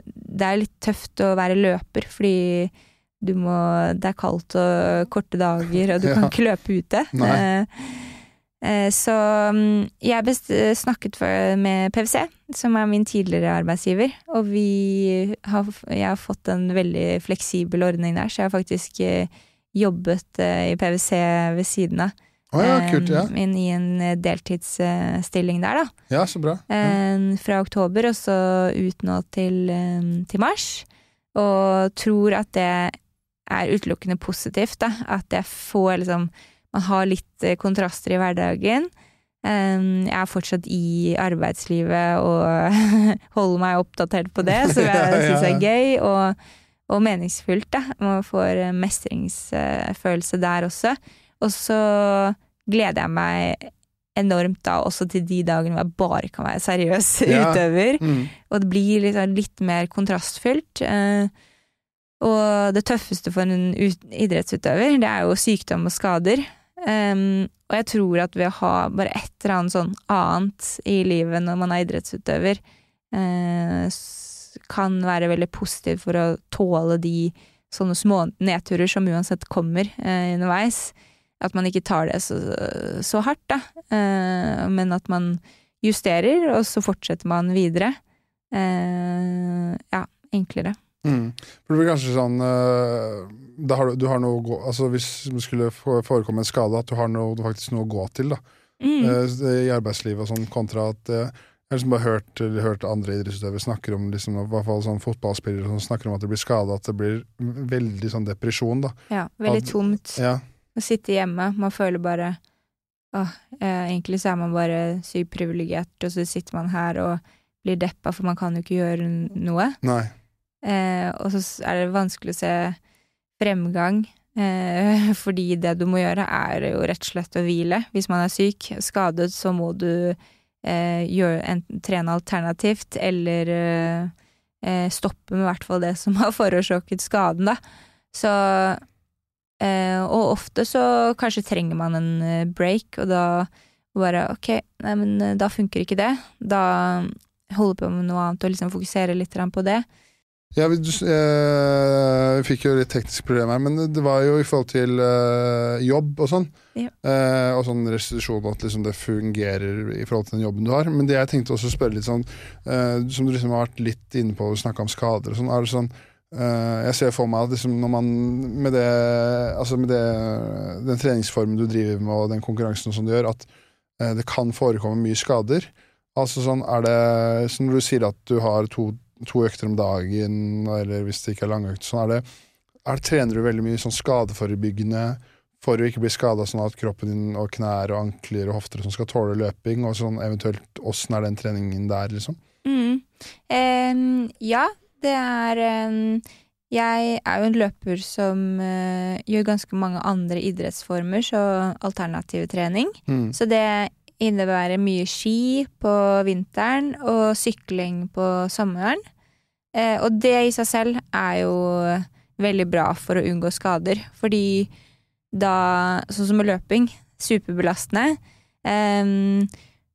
det er litt tøft å være løper, fordi du må, det er kaldt og korte dager, og du Ja. kan ikke løpe ute. Nei. Eh, eh, så mm, jeg best, snakket med PwC, som er min tidligere arbeidsgiver, og vi har, jeg har fått en veldig fleksibel ordning der, så jeg har faktisk jobbet i PwC ved siden av. Å ja, kult. Ja. inn I en eh, deltidsstilling der, da. ja, så bra. Eh, fra oktober og så ut nå til, til mars. Og tror at det er utelukkende positivt, da. At jeg får liksom Man har litt eh, kontraster i hverdagen. Jeg er fortsatt i arbeidslivet og holder meg oppdatert på det, som jeg syns er gøy og, og meningsfullt. da. Man får eh, mestringsfølelse der også. Og så gleder jeg meg enormt da også til de dagene hvor jeg bare kan være seriøs Ja. utøver. Mm. Og det blir liksom litt mer kontrastfylt. Eh, og det tøffeste for en ut- idrettsutøver, det er jo sykdom og skader. Um, og jeg tror at ved å ha bare et eller annet sånn annet i livet når man er idrettsutøver, uh, kan være veldig positivt for å tåle de sånne små nedturer som uansett kommer uh, underveis. At man ikke tar det så, så hardt, da. Eh, men at man justerer, og så fortsetter man videre. Eh, ja, enklere. Mm. For det blir kanskje sånn eh, har du, du har noe Altså Hvis det skulle forekomme en skade, at du har noe, faktisk noe å gå til da Mm. eh, i arbeidslivet og sånn, kontra at eh, jeg har liksom bare hørt, hørt andre idrettsutøvere snakker om liksom, i hvert fall sånn fotballspillere som snakker om at det blir skada, at det blir veldig sånn depresjon. da Ja, veldig At- tomt. Ja, Å sitte hjemme, man føler bare Åh, eh, egentlig så er man bare sykt privilegert, og så sitter man her og blir deppa, for man kan jo ikke gjøre noe. Eh, og så er det vanskelig å se fremgang, eh, fordi det du må gjøre, er jo rett og slett å hvile. Hvis man er syk, skadet, så må du eh, gjøre, enten trene alternativt, eller eh, eh, stoppe med i hvert fall det som har forårsaket skaden, da. Så eh, Og ofte så kanskje trenger man en eh, break, og da bare ok, nei, men eh, da funker ikke det. Da holde på med noe annet og liksom fokusere litt på det. Ja, vi, eh, vi fikk jo litt tekniske problemer her, men det var jo i forhold til eh, jobb og sånn. Ja. Eh, og sånn restitusjon, at liksom det fungerer i forhold til den jobben du har. Men det jeg tenkte også å spørre litt sånn, eh, som du liksom har vært litt inne på, snakka om skader og sånn. er det sånn Jeg ser for meg at liksom når man med det Altså med det, den treningsformen du driver med og den konkurransen og sånn du gjør, at eh, det kan forekomme mye skader. Altså sånn, er det så Når du sier at du har to, to økter om dagen, eller hvis det ikke er langøkt, sånn er det, er, trener du veldig mye sånn skadeforebyggende for å ikke bli skada, sånn at kroppen din og knær og ankler og hofter som sånn skal tåle løping, og sånn eventuelt åssen er den treningen der, liksom? Mm. Um, ja, det er Jeg er jo en løper som eh, gjør ganske mange andre idrettsformer, så alternativ trening. Mm. Så det innebærer mye ski på vinteren og sykling på sommeren. Eh, og det i seg selv er jo veldig bra for å unngå skader, fordi da, sånn som med løping, superbelastende. Em,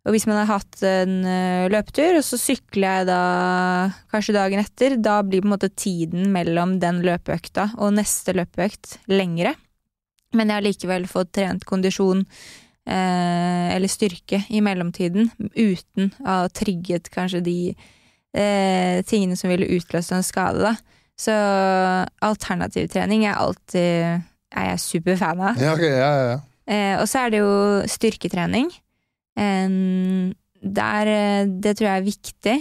og hvis man har hatt en eh, løpetur, og så sykler jeg da kanskje dagen etter, da blir på en måte tiden mellom den løpeøkta og neste løpeøkt lengre. Men jeg har likevel fått trent kondisjon eh, eller styrke i mellomtiden, uten å ha trigget kanskje de eh, tingene som ville utløst en skade, da. Så alternativ trening er alltid er jeg superfan av. Ja, okay, ja, ja, ja. Eh, og så er det jo styrketrening. Der, eh, det tror jeg er viktig.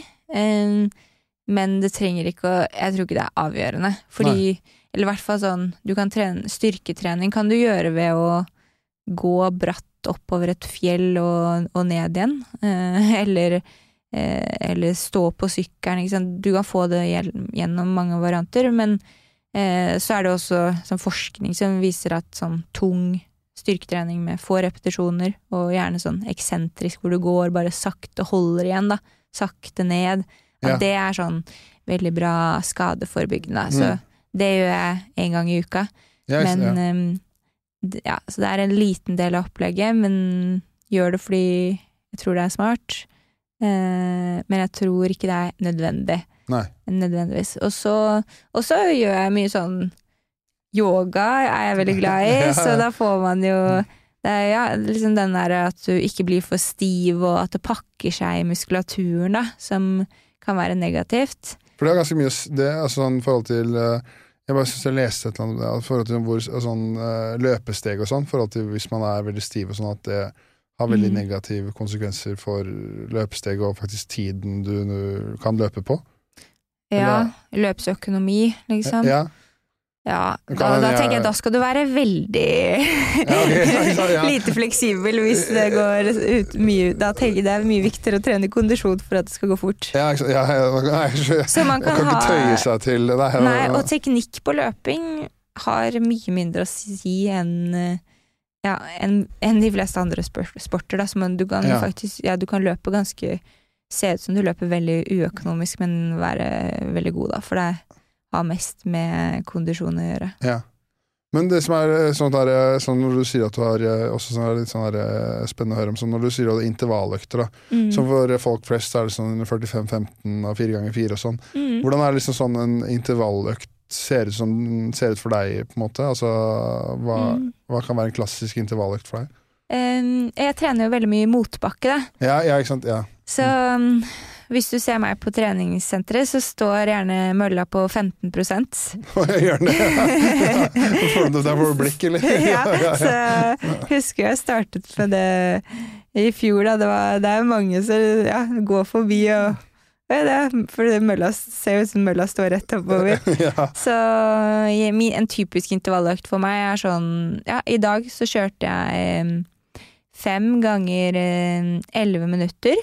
Men det trenger ikke å Jeg tror ikke det er avgjørende. Fordi Eller i hvert fall sånn du kan trene, Styrketrening kan du gjøre ved å gå bratt oppover et fjell og, og ned igjen. Eh, eller, eh, eller stå på sykkelen. Du kan få det gjennom mange varianter, men så er det også sånn forskning som viser at sånn tung styrketrening med få repetisjoner, og gjerne sånn eksentrisk hvor du går bare sakte holder igjen, da. Sakte ned. At Ja. det er sånn veldig bra skadeforebyggende. Så Mm. det gjør jeg en gang i uka. Yes, Men ja. Um, ja, så det er en liten del av opplegget, men gjør det fordi jeg tror det er smart. Uh, men jeg tror ikke det er nødvendig. Nei. Nødvendigvis. Og så gjør jeg mye sånn Yoga er jeg veldig glad i, Ja. så da får man jo det er ja, liksom den der at du ikke blir for stiv, og at det pakker seg i muskulaturen, da, som kan være negativt. For det er ganske mye det, altså, sånn, forhold til eh, Jeg bare synes jeg leste et eller annet om forhold til hvor, sånn, eh, løpesteg og sånn, forhold til hvis man er veldig stiv og sånn, at det har veldig Mm. negative konsekvenser for løpesteg og faktisk tiden du, du kan løpe på. Ja, løpsøkonomi, liksom. Ja, Ja, da, da tenker jeg da skal du være veldig Ja, lite fleksibel hvis det går ut mye Da tenker jeg det er mye viktigere å trene kondisjon for at det skal gå fort. ja, ja, nei, jeg, Så man kan, kan, ha, ikke tøye seg til Nei, Nei, og teknikk på løping har mye mindre å si enn ja, enn en de fleste andre sporter. Da. Man, du, kan Ja. faktisk, ja, du kan løpe ganske Se ut som du løper veldig uøkonomisk, men være veldig god, da. For det har mest med kondisjon å gjøre. Ja. Men det som er eh, sånn, der, eh, sånn når du sier at du har eh, også sånn litt sånn der, spennende å høre om, sånn når du sier at er intervalløkter, da. Mm. Som for folk flest er det sånn 45-15 av 4 ganger 4 og sånn. Mm. Hvordan er det liksom sånn en intervalløkt ser ut, som, ser ut for deg, på en måte? Altså, hva, Mm. hva kan være en klassisk intervalløkt for deg? Um, jeg trener jo veldig mye motbakke, da. Ja, ja ikke sant? Ja. Så um, Hvis du ser meg på treningssenteret, så står gjerne mølla på 15% Jeg Ja. det. Får du blikk, eller? ja, så husker jeg startet med det i fjor, da. Det, var, det er mange som ja, går forbi og ja, det for mølla ser ut som mølla står rett oppover. ja. Så en typisk intervalløkt for meg er sånn Ja, i dag så kjørte jeg fem ganger elleve minutter.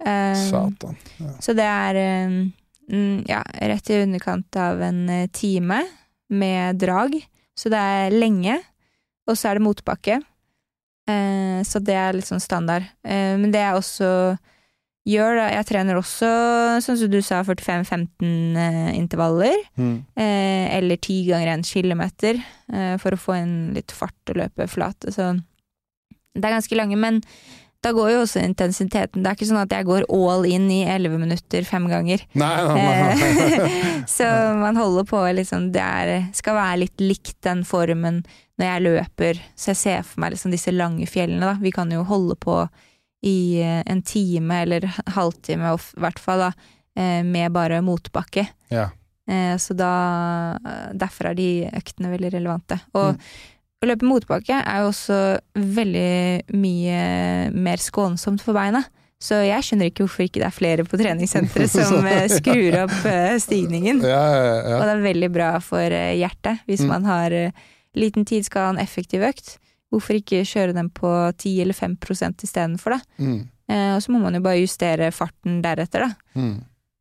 Satan. Ja. Så det er ja, rett i underkant av en eh, time med drag. Så det er lenge. Og så er det motbakke. Eh, så det er litt sånn standard. Men det jeg også gjør da Jeg trener også, sånn som du sa, 45-15 eh, intervaller. Mm. Eller ti ganger en kilometer, eh, for å få en litt fart og løpe flate. Så det er ganske lange, men da går jo også intensiteten. Det er ikke sånn at jeg går all in i 11 minutter fem ganger. Nei, nei, nei. så man holder på liksom Det er, skal være litt likt den formen når jeg løper. Så jeg ser for meg liksom disse lange fjellene, da. Vi kan jo holde på i eh, en time eller halvtime, i hvert fall, da, eh, med bare motbakke. Ja. Eh, så da Derfor er de øktene veldig relevante. Og mm. Å løpe motbakke er jo også veldig mye mer skånsomt for beina. Så jeg skjønner ikke hvorfor ikke det er flere på treningssenteret som skrur opp stigningen. Ja, ja, Og det er veldig bra for hjertet. Hvis mm. man har liten tid, skal ha en effektiv økt. Hvorfor ikke kjøre den på 10 eller 5 istedenfor, da? Mm. Eh, og så må man jo bare justere farten deretter, da. Mm.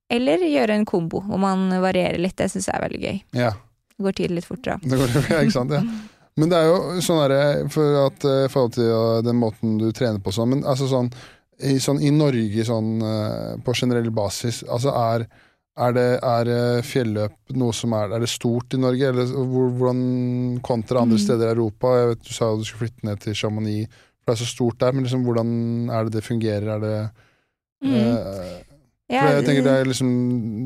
Eller gjøre en kombo hvor man varierer litt. Det syns jeg er veldig gøy. Ja. Det går tiden litt fortere. Det går, ja, ikke sant, ja. Men det er jo sånn derre For at uh, forhold til uh, den måten du trener på sånn, men altså sånn i, sånn, i Norge sånn uh, på generell basis, altså er er, det, er fjelløp noe som er Er det stort i Norge, eller hvordan kontra andre mm. steder i Europa? Jeg vet Du sa du skulle flytte ned til Chamonix, for det er så stort der, men liksom, hvordan er det det fungerer? Er det mm. eh, ja, jeg tenker det er liksom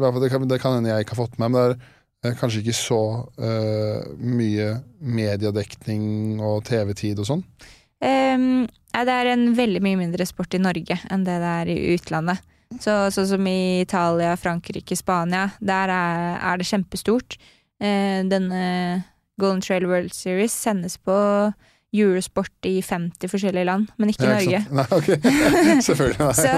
Det kan, hende jeg ikke har fått med meg, men det er eh, kanskje ikke så uh, mye mediedekning og TV-tid og sånn? Um, ja, det er en veldig mye mindre sport i Norge enn det det er i utlandet. Så, sånn som i Italia, Frankrike, Spania, der er, er det kjempestort. Uh, denne Golden Trail World Series sendes på Eurosport i 50 forskjellige land, men ikke i ja, Norge. Nei, okay. Selvfølgelig. så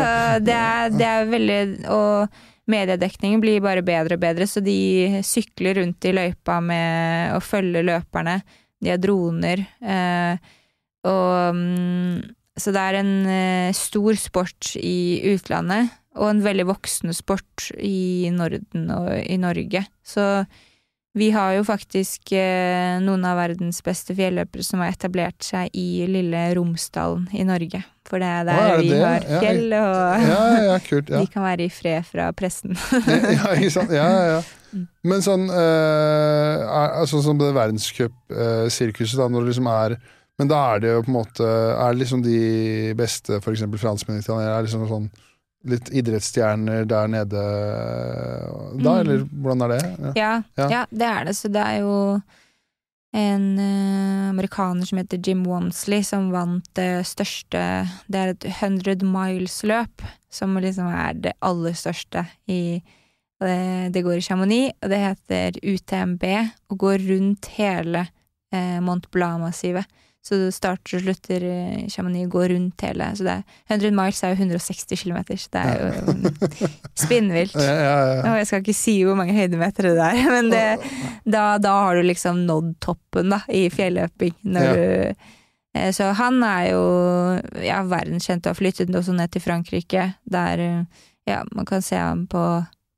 det er, det er, veldig Og mediedekningen blir bare bedre og bedre, så de sykler rundt i løypa med å følge løperne. De har droner. Eh, og mm, Så det er en eh, stor sport i utlandet og en veldig voksende sport i Norden og i Norge. Så vi har jo faktisk eh, noen av verdens beste fjelløpere som har etablert seg i lille Romsdalen i Norge. For det er der er det vi det? har fjell, og ja, ja, kult, de kan være i fred fra pressen. ja, ikke sant. Ja, ja, ja. Men sånn er, altså, som det verdenscupsirkuset, eh, da, når det liksom er Men da er det jo på en måte Er det liksom de beste, for eksempel franskmenn og italienere, er liksom sånn litt idrettsstjerner der nede da, mm. eller hvordan er det? Ja. Ja, ja. det er det. Så det er jo en uh, amerikaner som heter Jim Wamsley, som vant det største Det er et 100 miles-løp, som liksom er det aller største i det, det, går i Chamonix, og det heter UTMB, og går rundt hele eh, Mont Blanc-massivet. Så du starter og slutter i Chamonix, går rundt hele Så det er 100 miles er jo 160 km, så det er jo spinnvilt. Ja, ja, ja. Og jeg skal ikke si hvor mange høydemeter det er, men det, da, da, har du liksom nådd toppen da, i fjelløping. Du eh, så han er jo ja, verdenskjent og har flyttet også ned til Frankrike, der ja, man kan se ham på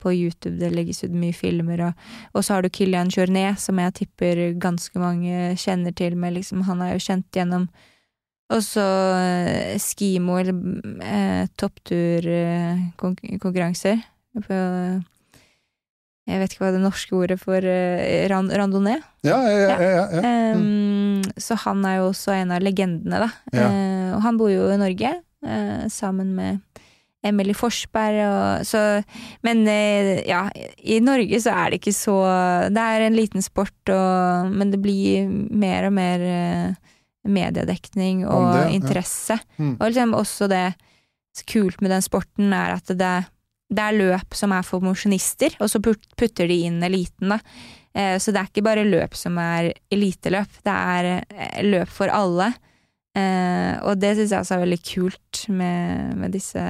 på YouTube, det legges ut mye filmer, og, og så har du Kilian Journet, som jeg tipper ganske mange kjenner til, men liksom Han er jo kjent gjennom og så eh, skimo, eller eh, toppturkonkurranser. Eh, jeg vet ikke hva det norske ordet for eh, rand, randonee. Ja, ja, ja, ja, ja. Mm. Um, så han er jo også en av legendene, da. Eh, og han bor jo i Norge, eh, sammen med Emily Forsberg og så Men eh, ja, i Norge så er det ikke så Det er en liten sport, og, men det blir mer og mer eh, mediedekning og det, interesse. Ja. Mm. Og liksom også det kult med den sporten er at det det er løp som er for mosjonister, og så putter de inn eliten, da. Eh, Så det er ikke bare løp som er eliteløp, det er løp for alle. Og det syns jeg også er veldig kult med, med disse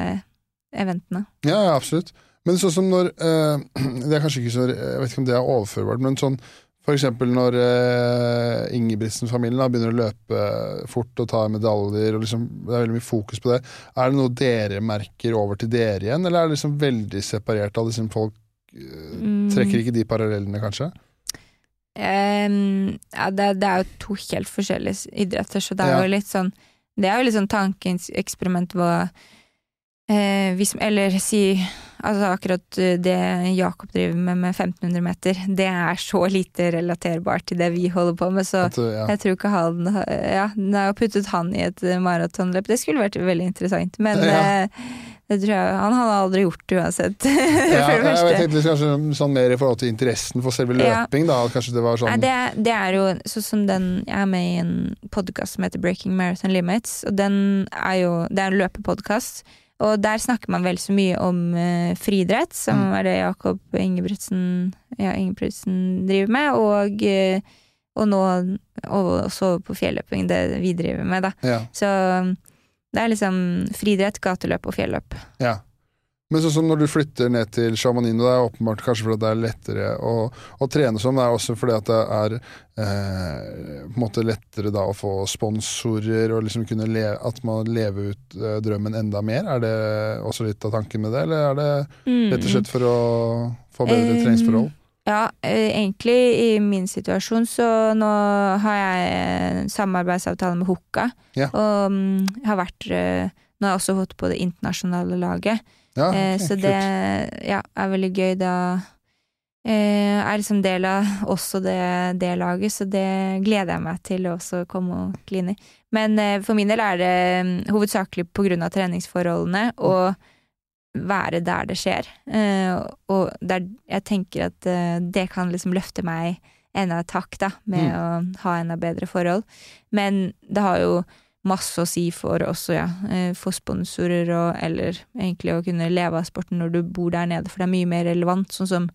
eventene. Ja, ja, absolutt. Men sånn som når eh, Det er kanskje ikke så Jeg vet ikke om det er overførbart, men sånn eksempel når eh, Ingebrigtsen-familien begynner å løpe fort og ta medaljer, og liksom, det er veldig mye fokus på det. Er det noe dere merker over til dere igjen, eller er det liksom veldig separert av liksom folk eh, Mm. Trekker ikke de parallellene, kanskje? Um, ja, det, det er jo to helt forskjellige idretter, så det er Ja. jo litt sånn Det er jo litt sånn tankeeksperiment hvor eh, hvis, Eller si Altså akkurat eh, det Jakob driver med med 1500 meter, det er så lite relaterbart til det vi holder på med, så uh, ja. jeg tror ikke han Ja, det er jo puttet han i et eh, maratonløp. Det skulle vært veldig interessant, men Ja. eh, det tror jeg Han hadde aldri gjort det uansett, Ja, det jeg tenkte liksom kanskje sånn mer i forhold til interessen for selve Ja. løping, da. Kanskje det var sånn Nei, det, det er jo sånn som den Jeg er med i en podkast som heter Breaking Marathon Limits, og den er jo Det er en løpepodkast. Og der snakker man vel så mye om uh, friidrett, som Mm. er det Jakob Ingebrigtsen, ja, Ingebrigtsen driver med, og, uh, og nå og også på fjelløping, det vi driver med, da. ja. Så det er liksom friidrett, gateløp og fjelløp. Ja. Men sånn som når du flytter ned til Chamonix, det er åpenbart kanskje fordi det er lettere å, å trene som, det er også fordi at det er eh, på en måte lettere da å få sponsorer og liksom kunne le, at man lever ut eh, drømmen enda mer. Er det også litt av tanken med det, eller er det rett og slett for å få bedre Mm. treningsforhold? Ja, eh, egentlig i min situasjon så nå har jeg en samarbeidsavtale med Hoka. Ja. Og um, har vært eh, Nå har jeg også fått på det internasjonale laget. Ja, Eh, så kult. det ja, er veldig gøy. Da eh, er liksom del av også det, det laget, så det gleder jeg meg til å komme og kline i. Men eh, for min del er det um, hovedsakelig på grunn av treningsforholdene og være der det skjer. Eh, og der jeg tenker at eh, det kan liksom løfte meg enda et hakk, da, med å ha enda bedre forhold. Men det har jo masse å si for også, ja, få for sponsorer og eller egentlig å kunne leve av sporten når du bor der nede, for det er mye mer relevant. Sånn som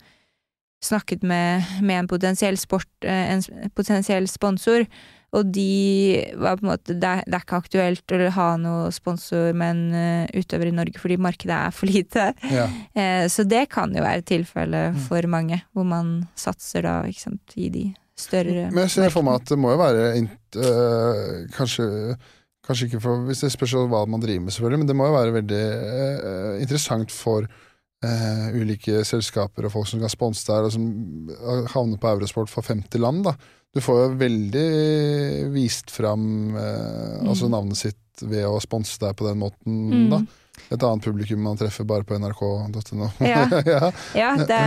snakket med, med en potensiell sport, eh, en potensiell sponsor, og de var på en måte Det er, det er ikke aktuelt å ha noe sponsor med en eh, utøver i Norge fordi markedet er for lite. Ja. Eh, så det kan jo være tilfellet for mange, hvor man satser da, ikke sant, i de større Men jeg ser for meg at det må jo være øh, kanskje, kanskje ikke for Hvis det spørs hva man driver med, selvfølgelig, men det må jo være veldig øh, interessant for øh, ulike selskaper og folk som kan sponse deg, og som øh, havner på Eurosport for 50 land. da. Du får jo veldig vist fram øh, altså Mm. navnet sitt ved å sponse deg på den måten, Mm. da. Et annet publikum man treffer bare på nrk.no. Ja. ja. Ja, det,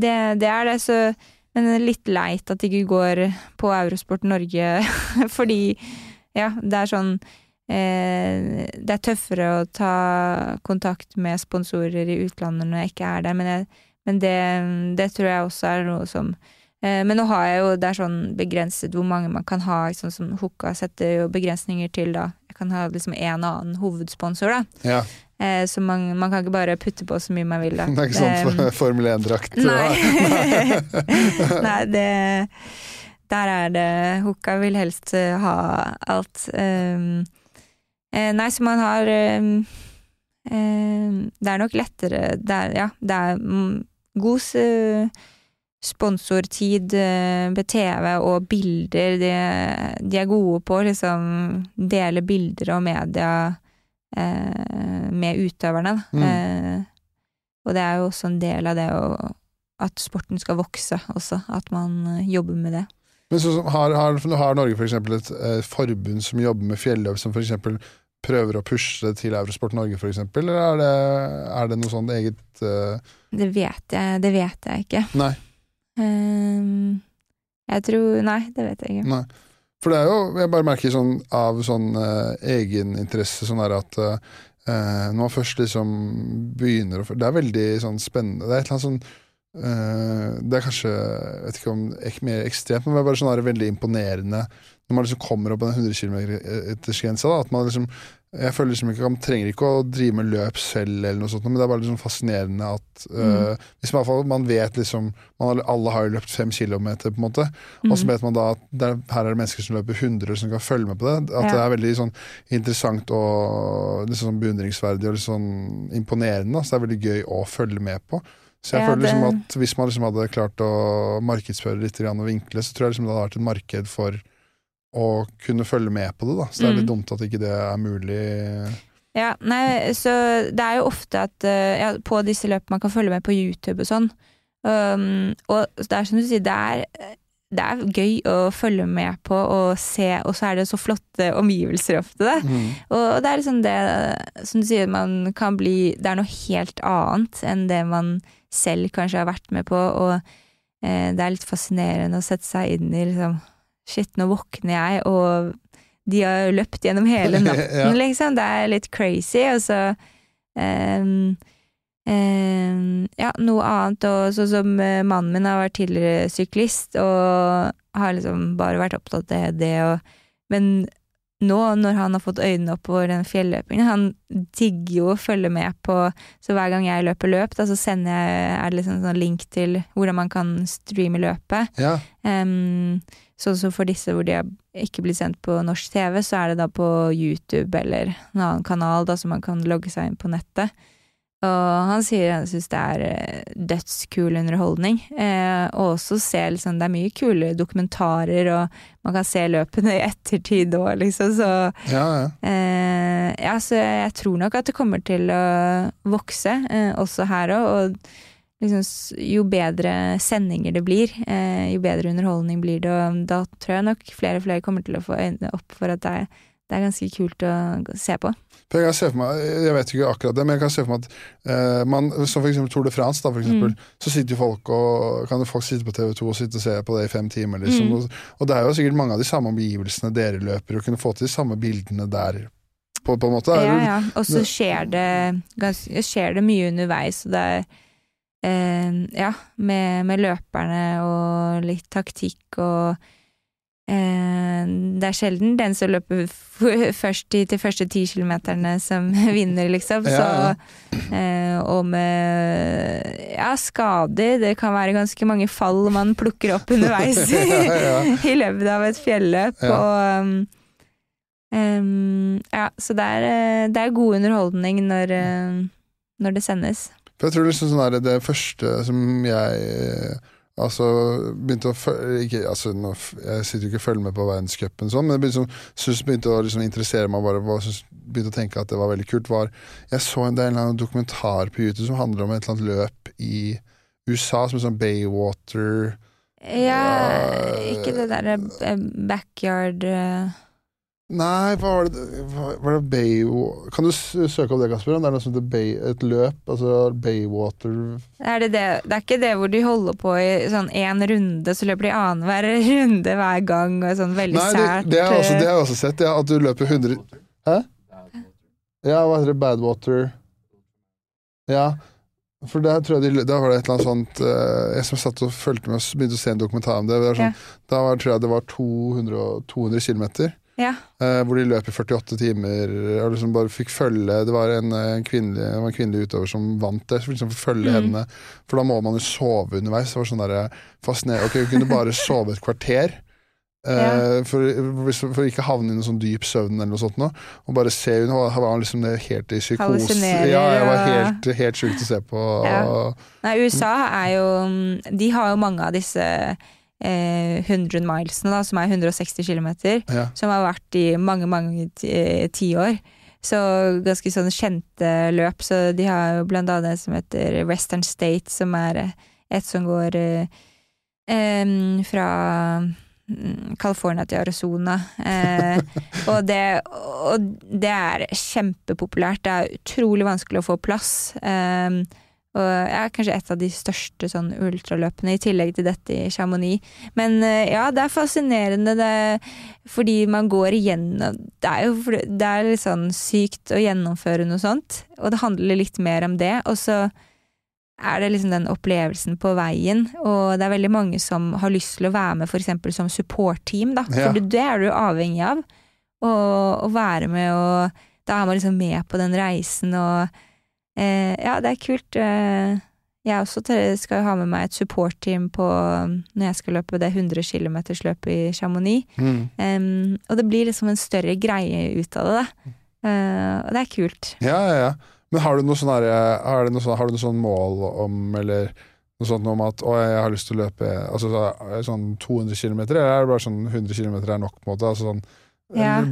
det, det er det, så Men litt leit at det ikke går på Eurosport Norge, fordi ja, det er sånn eh, Det er tøffere å ta kontakt med sponsorer i utlandet når jeg ikke er der, men, jeg, men det, det tror jeg også er noe som eh, Men nå har jeg jo Det er sånn begrenset hvor mange man kan ha, sånn som Hoka setter jo begrensninger til, da. Jeg kan ha liksom en annen hovedsponsor, da. ja. Eh, så man, man kan ikke bare putte på så mye man vil, da. Det er ikke sånn um, Formel 1-drakt. Nei. Nei, det Der er det Hoka vil helst eh, ha alt. Um, nei, så man har um, um, Det er nok lettere Det er, ja, det er mm, god uh, sponsortid uh, med TV og bilder. De, de er gode på å liksom dele bilder og media uh, med utøverne. Mm. Og det er jo også en del av det å, at sporten skal vokse også, at man jobber med det. Men så, har, har, har Norge for eksempel et eh, forbund som jobber med fjelløp, som for eksempel prøver å pushe det til Eurosport Norge, for eksempel, eller er det, er det noe sånn eget eh, Det vet jeg, det vet jeg ikke. Nei. Um, jeg tror Nei, det vet jeg ikke. nei. For det er jo, jeg bare merker sånn av sånn eh, egeninteresse sånn der at eh, når man først liksom begynner å Det er veldig sånn spennende. Det er et eller annet sånn eh, Det er kanskje jeg vet ikke om ek, mer ekstremt, men det er bare sånn veldig imponerende når man liksom kommer opp på den 100 km-grensa. At man liksom jeg føler liksom ikke Man trenger ikke å drive med løp selv, eller noe sånt, men det er bare liksom fascinerende at uh, Hvis man, man vet liksom man Alle har jo løpt fem kilometer, på en måte. Og så Mm. vet man da at der, her er det mennesker som løper 100 som kan følge med på det. At Ja. det er veldig sånn interessant og liksom sånn beundringsverdig og litt sånn imponerende. da. Så det er veldig gøy å følge med på. Så jeg Ja, føler liksom at hvis man liksom hadde klart å markedsføre litt og vinkle, så tror jeg liksom det hadde vært et marked for å kunne følge med på det. da. Så det er litt Mm. dumt at ikke det er mulig. Ja, nei, så det er jo ofte at eh, ja, på disse løpene man kan følge med på YouTube og sånn. Um, og det er som du sier, det er, det er gøy å følge med på og se, og så er det så flotte omgivelser ofte. Det. Mm. Og det er liksom det, som du sier, man kan bli Det er noe helt annet enn det man selv kanskje har vært med på, og eh, det er litt fascinerende å sette seg inn i liksom Shit, nå våkner jeg, og de har løpt gjennom hele natten, Ja. liksom. Det er litt crazy, og så ehm, ehm, Ja, noe annet, og sånn som eh, mannen min har vært tidligere syklist, og har liksom bare vært opptatt av det, og Men nå, når han har fått øynene opp for den fjelløpingen, han digger jo å følge med på Så hver gang jeg løper løp, da, så sender jeg er det liksom sånn link til hvordan man kan streame løpet. Ja. Um, sånn som for disse hvor de ikke blir sendt på norsk TV, så er det da på YouTube eller en annen kanal da, så man kan logge seg inn på nettet. Og han sier han syns det er eh, dødskul underholdning. Eh, og også se liksom Det er mye kule dokumentarer, og man kan se løpene i ettertid òg, liksom. Så Ja, ja. Eh, ja, så jeg tror nok at det kommer til å vokse, eh, også her òg. Og liksom, jo bedre sendinger det blir, eh, jo bedre underholdning blir det. Og da tror jeg nok flere og flere kommer til å få øynene opp for at det er, det er ganske kult å se på. Jeg kan se for meg, jeg vet ikke akkurat det, men jeg kan se for meg at eh, man, som eksempel Tour de France, da, for eksempel, Mm. så sitter jo folk og kan folk sitte på TV2 og sitte og se på det i fem timer, liksom. Mm. Og, og det er jo sikkert mange av de samme omgivelsene dere løper, og kunne få til de samme bildene der, på, på en måte. Ja, ja. Og så skjer det, ganske, skjer det mye underveis, og det er eh, Ja, med, med løperne og litt taktikk og Det er sjelden den som løper først først de første ti kilometerne som vinner, liksom. Ja, Så, eh, og med ja, skader. Det kan være ganske mange fall man plukker opp underveis Ja, i løpet av et fjelløp. Ja. Og um, um, ja, så det er, eh, det er god underholdning når, eh, når det sendes. For jeg tror liksom sånn det første som jeg eh, Altså begynte å følge ikke, altså, nå, Jeg sitter jo ikke og følger med på verdenscupen, sånn, men jeg begynte, synes, begynte å liksom, interessere meg bare og synes, Begynte å tenke at det var veldig kult. Var, jeg så en, del, en dokumentar på YouTube som handler om et eller annet løp i USA, som er sånn Baywater Ja, Ja, ikke det derre eh, backyard eh, Nei, hva var det Var det Bay... Kan du søke opp det, Kasper? Det er noe som heter Bay, et løp? Altså Baywater er det, det, det er ikke det hvor de holder på i sånn én runde, så løper de annenhver runde hver gang, og sånn veldig Nei, det, sært. det, har jeg også, det eh, har jeg også sett. Ja, at du løper 100 Hæ? Ja, hva heter det? Badwater Ja. For der tror jeg de, var det et eller annet sånt eh, Jeg som satt og fulgte med og begynte å se en dokumentar om det. det sånn, ja. Da var, tror jeg det var 200, og- 200 km. Ja. Eh, hvor de løp i 48 timer og liksom bare fikk følge Det var en, eh, en, kvinnelig, det var en kvinnelig utøver som vant det. Så liksom følge Mm. henne For da må man jo sove underveis. Det var sånn der, fascinerende. Ok, hun kunne bare sove et kvarter. eh, Ja. for, å for ikke havne i noen sånn dyp søvn eller noe sånt nå. Og bare se hun var, var liksom helt i psykose. Ja, jeg var helt, helt sjukt å se på. Ja. Nei, USA er jo De har jo mange av disse eh, 100 milesene, da, som er 160 km, Ja. som har vært i mange, mange ti- tiår. Så ganske sånn kjente løp. Så de har jo blant annet det som heter Western State, som er eh, et som går eh, fra mm, California til Arizona. Eh, og, det, og det er kjempepopulært. Det er utrolig vanskelig å få plass. Um, og jeg er kanskje et av de største sånn ultraløpene, i tillegg til dette i Chamonix. Men eh, ja, det er fascinerende, det, fordi man går igjennom Det er jo det er litt sånn sykt å gjennomføre noe sånt, og det handler litt mer om det. Og så er det liksom den opplevelsen på veien, og det er veldig mange som har lyst til å være med f.eks. som supportteam, da. Ja. For det er du avhengig av. Å være med og da er man liksom med på den reisen, og eh, ja, det er kult. Eh, jeg også skal ha med meg et support-team på når jeg skal løpe det 100 km-løpet i Chamonix. Mm. Um, og det blir liksom en større greie ut av det, da. Uh, og det er kult. Ja, ja, ja. Men har du noe sånn, her, har sånn, har du noe sånn mål om, eller noe sånt om at å, jeg har lyst til å løpe altså, sånn 200 km, eller er det bare sånn 100 km er nok? på en måte? Altså, sånn, ja. Kan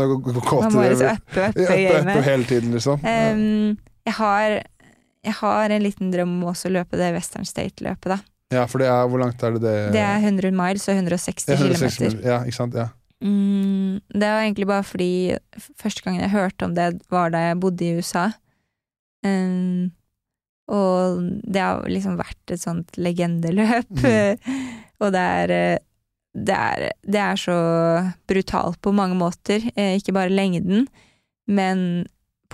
du gå til Man må liksom uppe, uppe, uppe hele tiden, liksom? Um, jeg, har, jeg har en liten drøm om også å løpe det Western State-løpet, da. Ja, for det er, hvor langt er det det Det er 100 miles og 160 ja, 160 km. Ja, ikke sant. Ja. Mm, det var egentlig bare fordi første gangen jeg hørte om det, var da jeg bodde i USA. Um, og det har liksom vært et sånt legendeløp. Mm. og det er, det er, det er så brutalt på mange måter. Eh, ikke bare lengden, men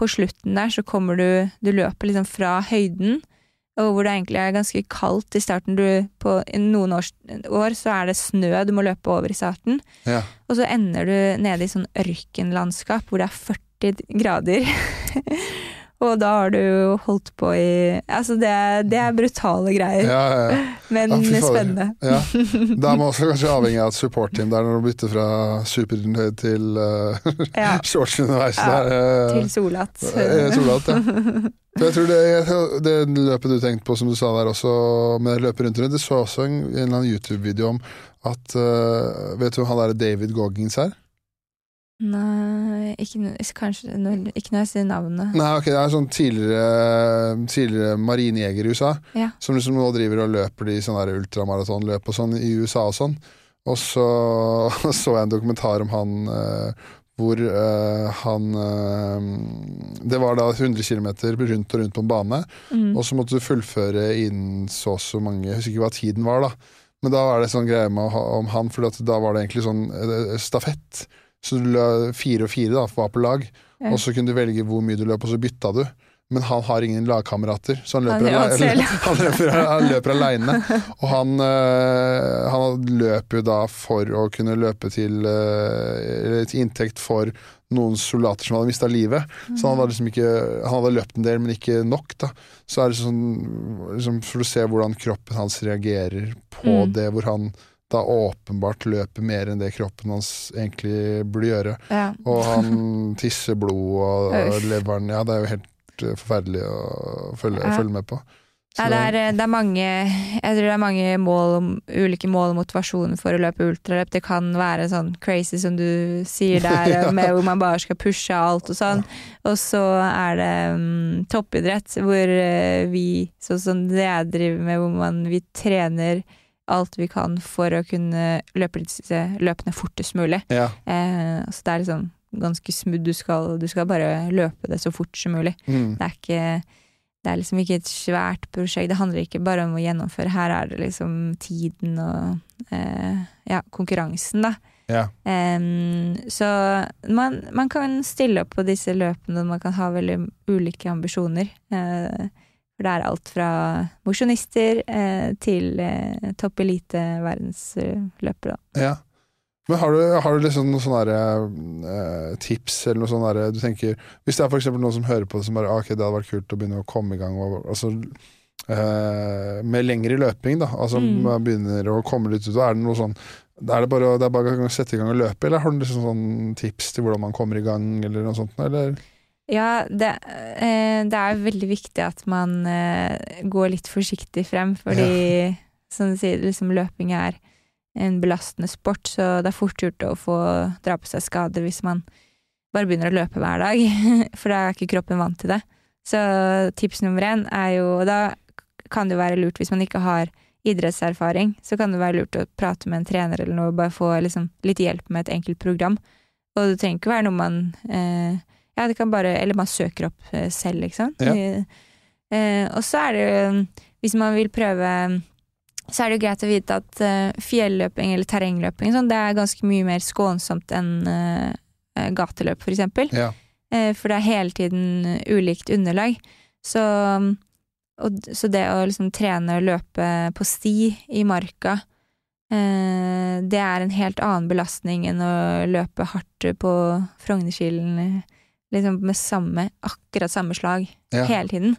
på slutten der så kommer du Du løper liksom fra høyden, og hvor det egentlig er ganske kaldt i starten. Du, på noen års, år så er det snø du må løpe over i starten. Ja. Og så ender du nede i sånn ørkenlandskap hvor det er 40 grader. Og da har du holdt på i Altså, det, det er brutale greier. Ja, ja, ja. Men spennende. Ja. Da er man også kanskje avhengig av et support-team der når du bytter fra superhøyd til uh, Ja, shorts underveis. Ja, eh, til Solat. eh, Solat, ja. For jeg tror det, jeg, det løpet du tenkte på, som du sa der også, med løpet rundt rundt, det så også en, en YouTube-video om at uh, Vet du hvem han derre David Goggins er? Nei, ikke, kanskje når- Ikke når jeg sier navnet. Nei, ok, det er sånn tidligere, tidligere marinejeger i USA, Ja. som liksom nå driver og løper de sånne ultramaratonløp og sånn i USA og sånn. Og så så jeg en dokumentar om han eh, hvor eh, han eh, Det var da 100 km rundt og rundt på en bane, Mm. og så måtte du fullføre innen så og så mange Jeg husker ikke hva tiden var, da. Men da var det sånn greie med, om han, for da var det egentlig sånn stafett. Så du løp fire og fire da, var på lag, Ja. og så kunne du velge hvor mye du løp, og så bytta du. Men han har ingen lagkamerater, så han løper, han, han løper, han løper aleine. Og han, øh, han løper jo da for å kunne løpe til, øh, til inntekt for noen soldater som hadde mista livet. Så han hadde liksom ikke Han hadde løpt en del, men ikke nok. da Så er det sånn liksom, For å se hvordan kroppen hans reagerer på Mm. det, hvor han da åpenbart løper mer enn det kroppen hans egentlig burde gjøre. Ja. Og han tisser blod, og, og leveren Ja, det er jo helt eh, forferdelig å følge, Ja. følge med på. Nei, det, er, det er mange Jeg tror det er mange mål, ulike mål og motivasjoner for å løpe ultraløp. Det kan være sånn crazy som du sier der, Ja. med hvor man bare skal pushe alt og sånn. Og så er det um, toppidrett, hvor eh, vi, sånn som det jeg driver med, hvor man, vi trener alt vi kan for å kunne løpe disse løpene fortest mulig. ja. Eh, så det er liksom ganske smooth. Du skal, du skal bare løpe det så fort som mulig. Mm. Det er ikke det er liksom ikke et svært prosjekt. Det handler ikke bare om å gjennomføre. Her er det liksom tiden og eh, ja, konkurransen, da. ja. Um, så man, man kan stille opp på disse løpene, og man kan ha veldig ulike ambisjoner. Eh, for det er alt fra mosjonister eh, til eh, topp elite verdensløpere, da. ja. Men har du, har du liksom noen sånne eh, tips eller noe sånn der, du tenker Hvis det er for noen som hører på det som bare ah, ok, det hadde vært kult å begynne å komme i gang og, altså, eh, med lengre løping, da. Altså Mm. man begynner å komme litt ut. Er det noe sånn er det bare, det er bare å sette i gang og løpe, eller har du liksom sånn tips til hvordan man kommer i gang, eller noe sånt? Eller? Ja, det, eh, det er veldig viktig at man eh, går litt forsiktig frem, fordi som du sier, liksom løping er en belastende sport, så det er fort gjort å få dra på seg skader hvis man bare begynner å løpe hver dag, for da er ikke kroppen vant til det. Så tips nummer én er jo og Da kan det jo være lurt hvis man ikke har idrettserfaring, så kan det være lurt å prate med en trener eller noe, bare få liksom, litt hjelp med et enkelt program. Og det trenger ikke være noe man eh, Ja, det kan bare Eller man søker opp eh, selv, liksom. Ja. Eh, eh, og så er det jo Hvis man vil prøve så er det jo greit å vite at uh, fjelløping eller terrengløping sånn, det er ganske mye mer skånsomt enn uh, gateløp, for eksempel. Ja. Uh, for det er hele tiden ulikt underlag. Så, og, så det å liksom trene og løpe på sti i marka, det er en helt annen belastning enn å løpe hardt på Frognerkilen liksom med samme, akkurat samme slag Ja. hele tiden.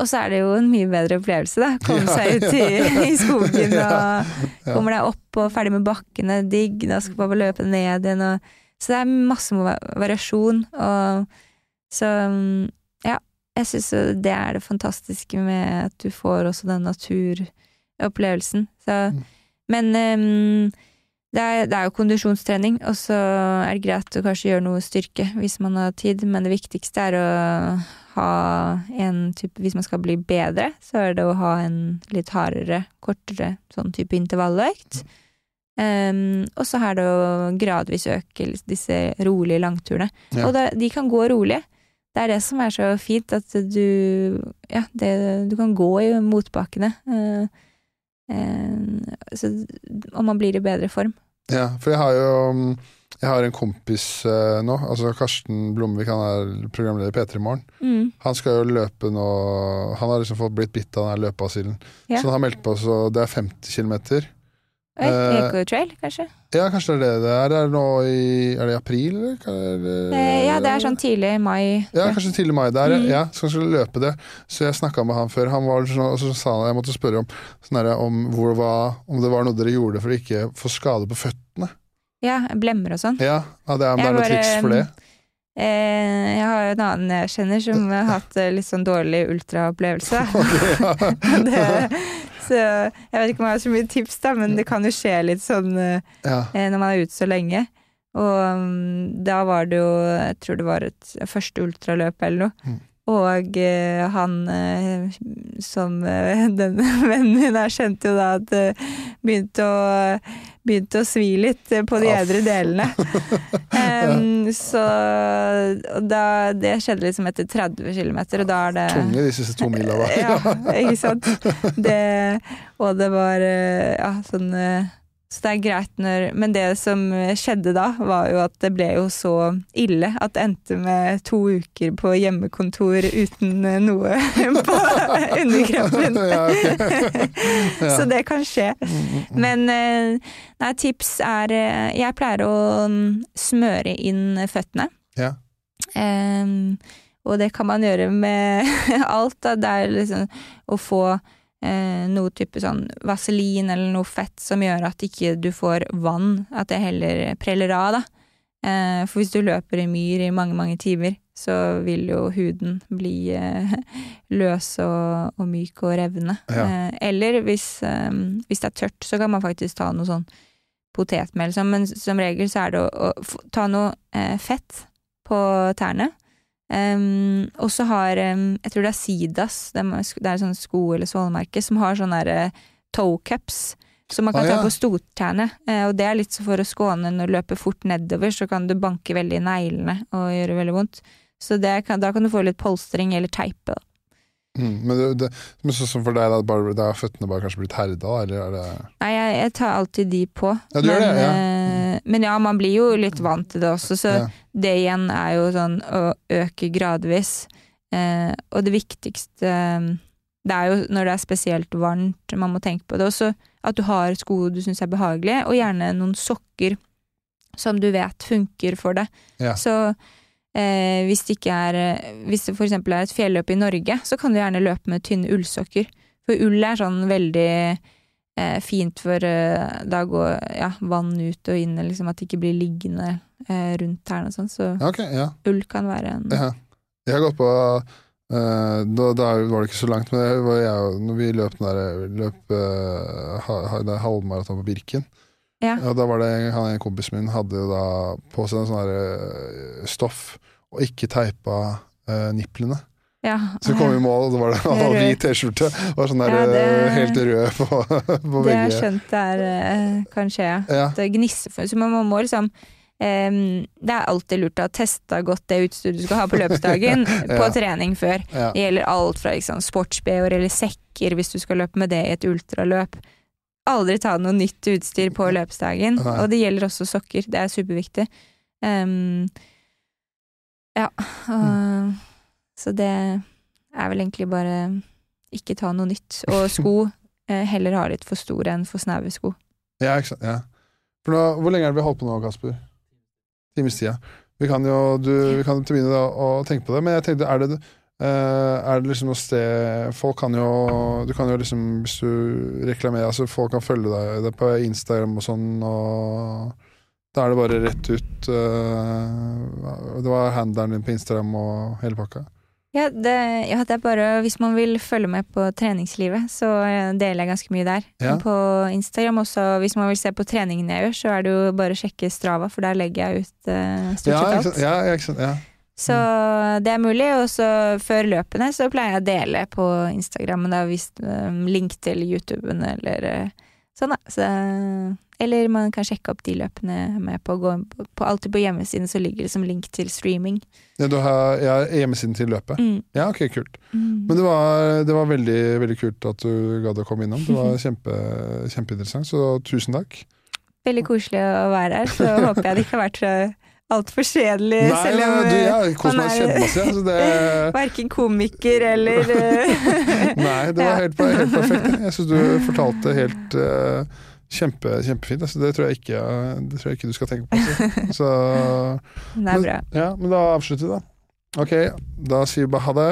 Og så er det jo en mye bedre opplevelse, da. Komme Ja, seg ut i, i skogen og kommer deg opp og ferdig med bakkene, digg, da skal du bare løpe ned igjen og Så det er masse variasjon, og så mm, ja, jeg syns det er det fantastiske med at du får også den naturopplevelsen. Så, Mm. men mm, det er, det er jo kondisjonstrening, og så er det greit å kanskje gjøre noe styrke hvis man har tid, men det viktigste er å ha en type Hvis man skal bli bedre, så er det å ha en litt hardere, kortere sånn type intervalløkt. Um, og så er det å gradvis øke disse rolige langturene. Ja. Og det, de kan gå rolig. Det er det som er så fint, at du Ja, det, du kan gå i motbakkene. Uh, så, og man blir i bedre form. Ja, for jeg har jo mm, Jeg har en kompis eh, nå, altså Karsten Blomvik, han er programleder i P3 Morgen. Mm. Han skal jo løpe nå Han har liksom fått blitt bitt av den her løpebasillen. Ja. Så han har meldt på, så det er 50 km. Ekotrail, Eh, kanskje? Ja, kanskje det er det det er. Det er nå i Er det april, eller? Eh, ja, det er sånn tidlig mai. Ja, kanskje tidlig mai der, Mm. ja. Så kanskje løpe det. Så jeg snakka med han før. Han var sånn, og så sa han jeg måtte spørre om, sånn der, om, hvor, hva, om det var noe dere gjorde for å ikke få skade på føttene. Ja, blemmer og sånn. Ja, ja det er, om det er noe triks for det. Eh, jeg har jo en annen jeg kjenner som har hatt eh, litt sånn dårlig ultraopplevelse. det, så jeg vet ikke om jeg har så mye tips, da, men det kan jo skje litt sånn eh, Ja. eh, når man er ute så lenge. Og mm, da var det jo, jeg tror det var et første ultraløp eller noe. Mm. Og eh, han eh, som eh, den vennen min her kjente jo da at det begynte å, begynte å svi litt eh, på de edre delene. um, så da, det skjedde liksom etter 30 km, og da er det Tunge de siste to mila, da. ja, ikke sant. Det, og det var eh, ja, sånn eh, Så det er greit når Men det som skjedde da, var jo at det ble jo så ille at det endte med to uker på hjemmekontor uten noe på underkroppen. Ja, okay. Ja. Så det kan skje. Men eh, nei, tips er eh, Jeg pleier å mm, smøre inn føttene. Ja. Um, og det kan man gjøre med alt. Da. Det er liksom å få eh, noe type sånn vaselin eller noe fett som gjør at ikke du får vann, at det heller preller av, da. Eh, for hvis du løper i myr i mange, mange timer, så vil jo huden bli eh, løs og, og myk og revne. Ja. Eh, eller hvis, eh, hvis det er tørt, så kan man faktisk ta noe sånn potetmel. Men som regel så er det å, å ta noe eh, fett på tærne. Em, og så har um, Jeg tror det er Sidas, det er, sånn sko- eller sålemerke, som har sånne der, eh, toe cups. Som man kan Ah, ta på stortærne. Uh, og det er litt så for å skåne når du løper fort nedover, så kan du banke veldig i neglene og gjøre veldig vondt. Så det kan, da kan du få litt polstring eller teipe. Mm, men det, det, men sånn som for deg, da, bare, da er føttene bare kanskje blitt herda, eller er det Nei, jeg, jeg tar alltid de på. Ja, du gjør men, det, ja. eh, men ja, man blir jo litt vant til det også, så Ja. det igjen er jo sånn å øke gradvis. Eh, og det viktigste Det er jo når det er spesielt varmt man må tenke på det. Også at du har sko du syns er behagelige, og gjerne noen sokker som du vet funker for det. Ja. Så eh, hvis det ikke er eh, Hvis det eksempel er et fjelløp i Norge, så kan du gjerne løpe med tynne ullsokker. For ull er sånn veldig eh, fint for eh, da går ja, vann ut og inn, liksom at det ikke blir liggende eh, rundt tærne og sånn. Så okay, ja. ull kan være en ja. Jeg har gått på eh, da, da var det ikke så langt, men det var jeg, når vi løp der løp uh, ha, ha, halvmaraton på Birken. Ja. Og da var det han en kompis min hadde da på seg en sånn der, eh, stoff og ikke teipa uh, nipplene. Ja, Så kom vi i mål, og da var det en hvit T-skjorte og sånn der Ja, det- eh, helt rød på, på Det har jeg skjønt der er, eh, kan skje, ja. Ja, Det gnisser for Så man må- liksom um, Det er alltid lurt å ha testa godt det utstyret du skal ha på løpsdagen, på trening før. ja. Det gjelder alt fra liksom, sports-BH-er eller sekker hvis du skal løpe med det i et ultraløp. Aldri ta noe nytt utstyr på løpsdagen. Nei. Og det gjelder også sokker. Det er superviktig. Um, ja. Og, Mm. Så det er vel egentlig bare ikke ta noe nytt. Og sko eh, heller ha litt for store enn for snaue sko. ja, ikke sant. Ja. For nå, hvor lenge er det vi har holdt på nå, Kasper? Times tid, ja. Vi kan jo du, vi kan til begynne da, å tenke på det, men jeg tenkte, er det er det liksom noe sted Folk kan jo Du kan jo liksom, hvis du reklamerer altså Folk kan følge deg det på Instagram og sånn, og da er det bare rett ut eh, Det var handelen din på Instagram og hele pakka. Ja det, ja, det er bare Hvis man vil følge med på treningslivet, så eh, deler jeg ganske mye der. Ja. På Instagram også, hvis man vil se på treningene jeg gjør, så er det jo bare å sjekke Strava, for der legger jeg ut uh, stort Ja, sett ikke alt. sant? Ja, ja, ikke sant? Ja. Så det er mulig. Og så før løpene så pleier jeg å dele på Instagram da, hvis, um, link til YouTuben eller eh, sånn, da. Så, eller man kan sjekke opp de løpene med på. Gå, på alltid på hjemmesiden så ligger det som link til streaming. Ja, du har ja, hjemmesiden til løpet. Mm. Ja, ok, kult. Mm. Men det var, det var veldig, veldig kult at du gadd å komme innom. Det var kjempe, kjempeinteressant, så tusen takk. Veldig koselig å være her, så håper jeg det ikke har vært så altfor kjedelig. Nei, selv om du, eh, jeg koser meg kjempemasse. Det, verken komiker eller eh, nei, det var helt, helt perfekt. Jeg syns du fortalte helt uh, kjempe, kjempefint. Altså, det, tror ikke, det tror jeg ikke du skal tenke på. Altså. Så, Det er bra. ja, men da avslutter vi, da. Ok, da sier vi bare ha det.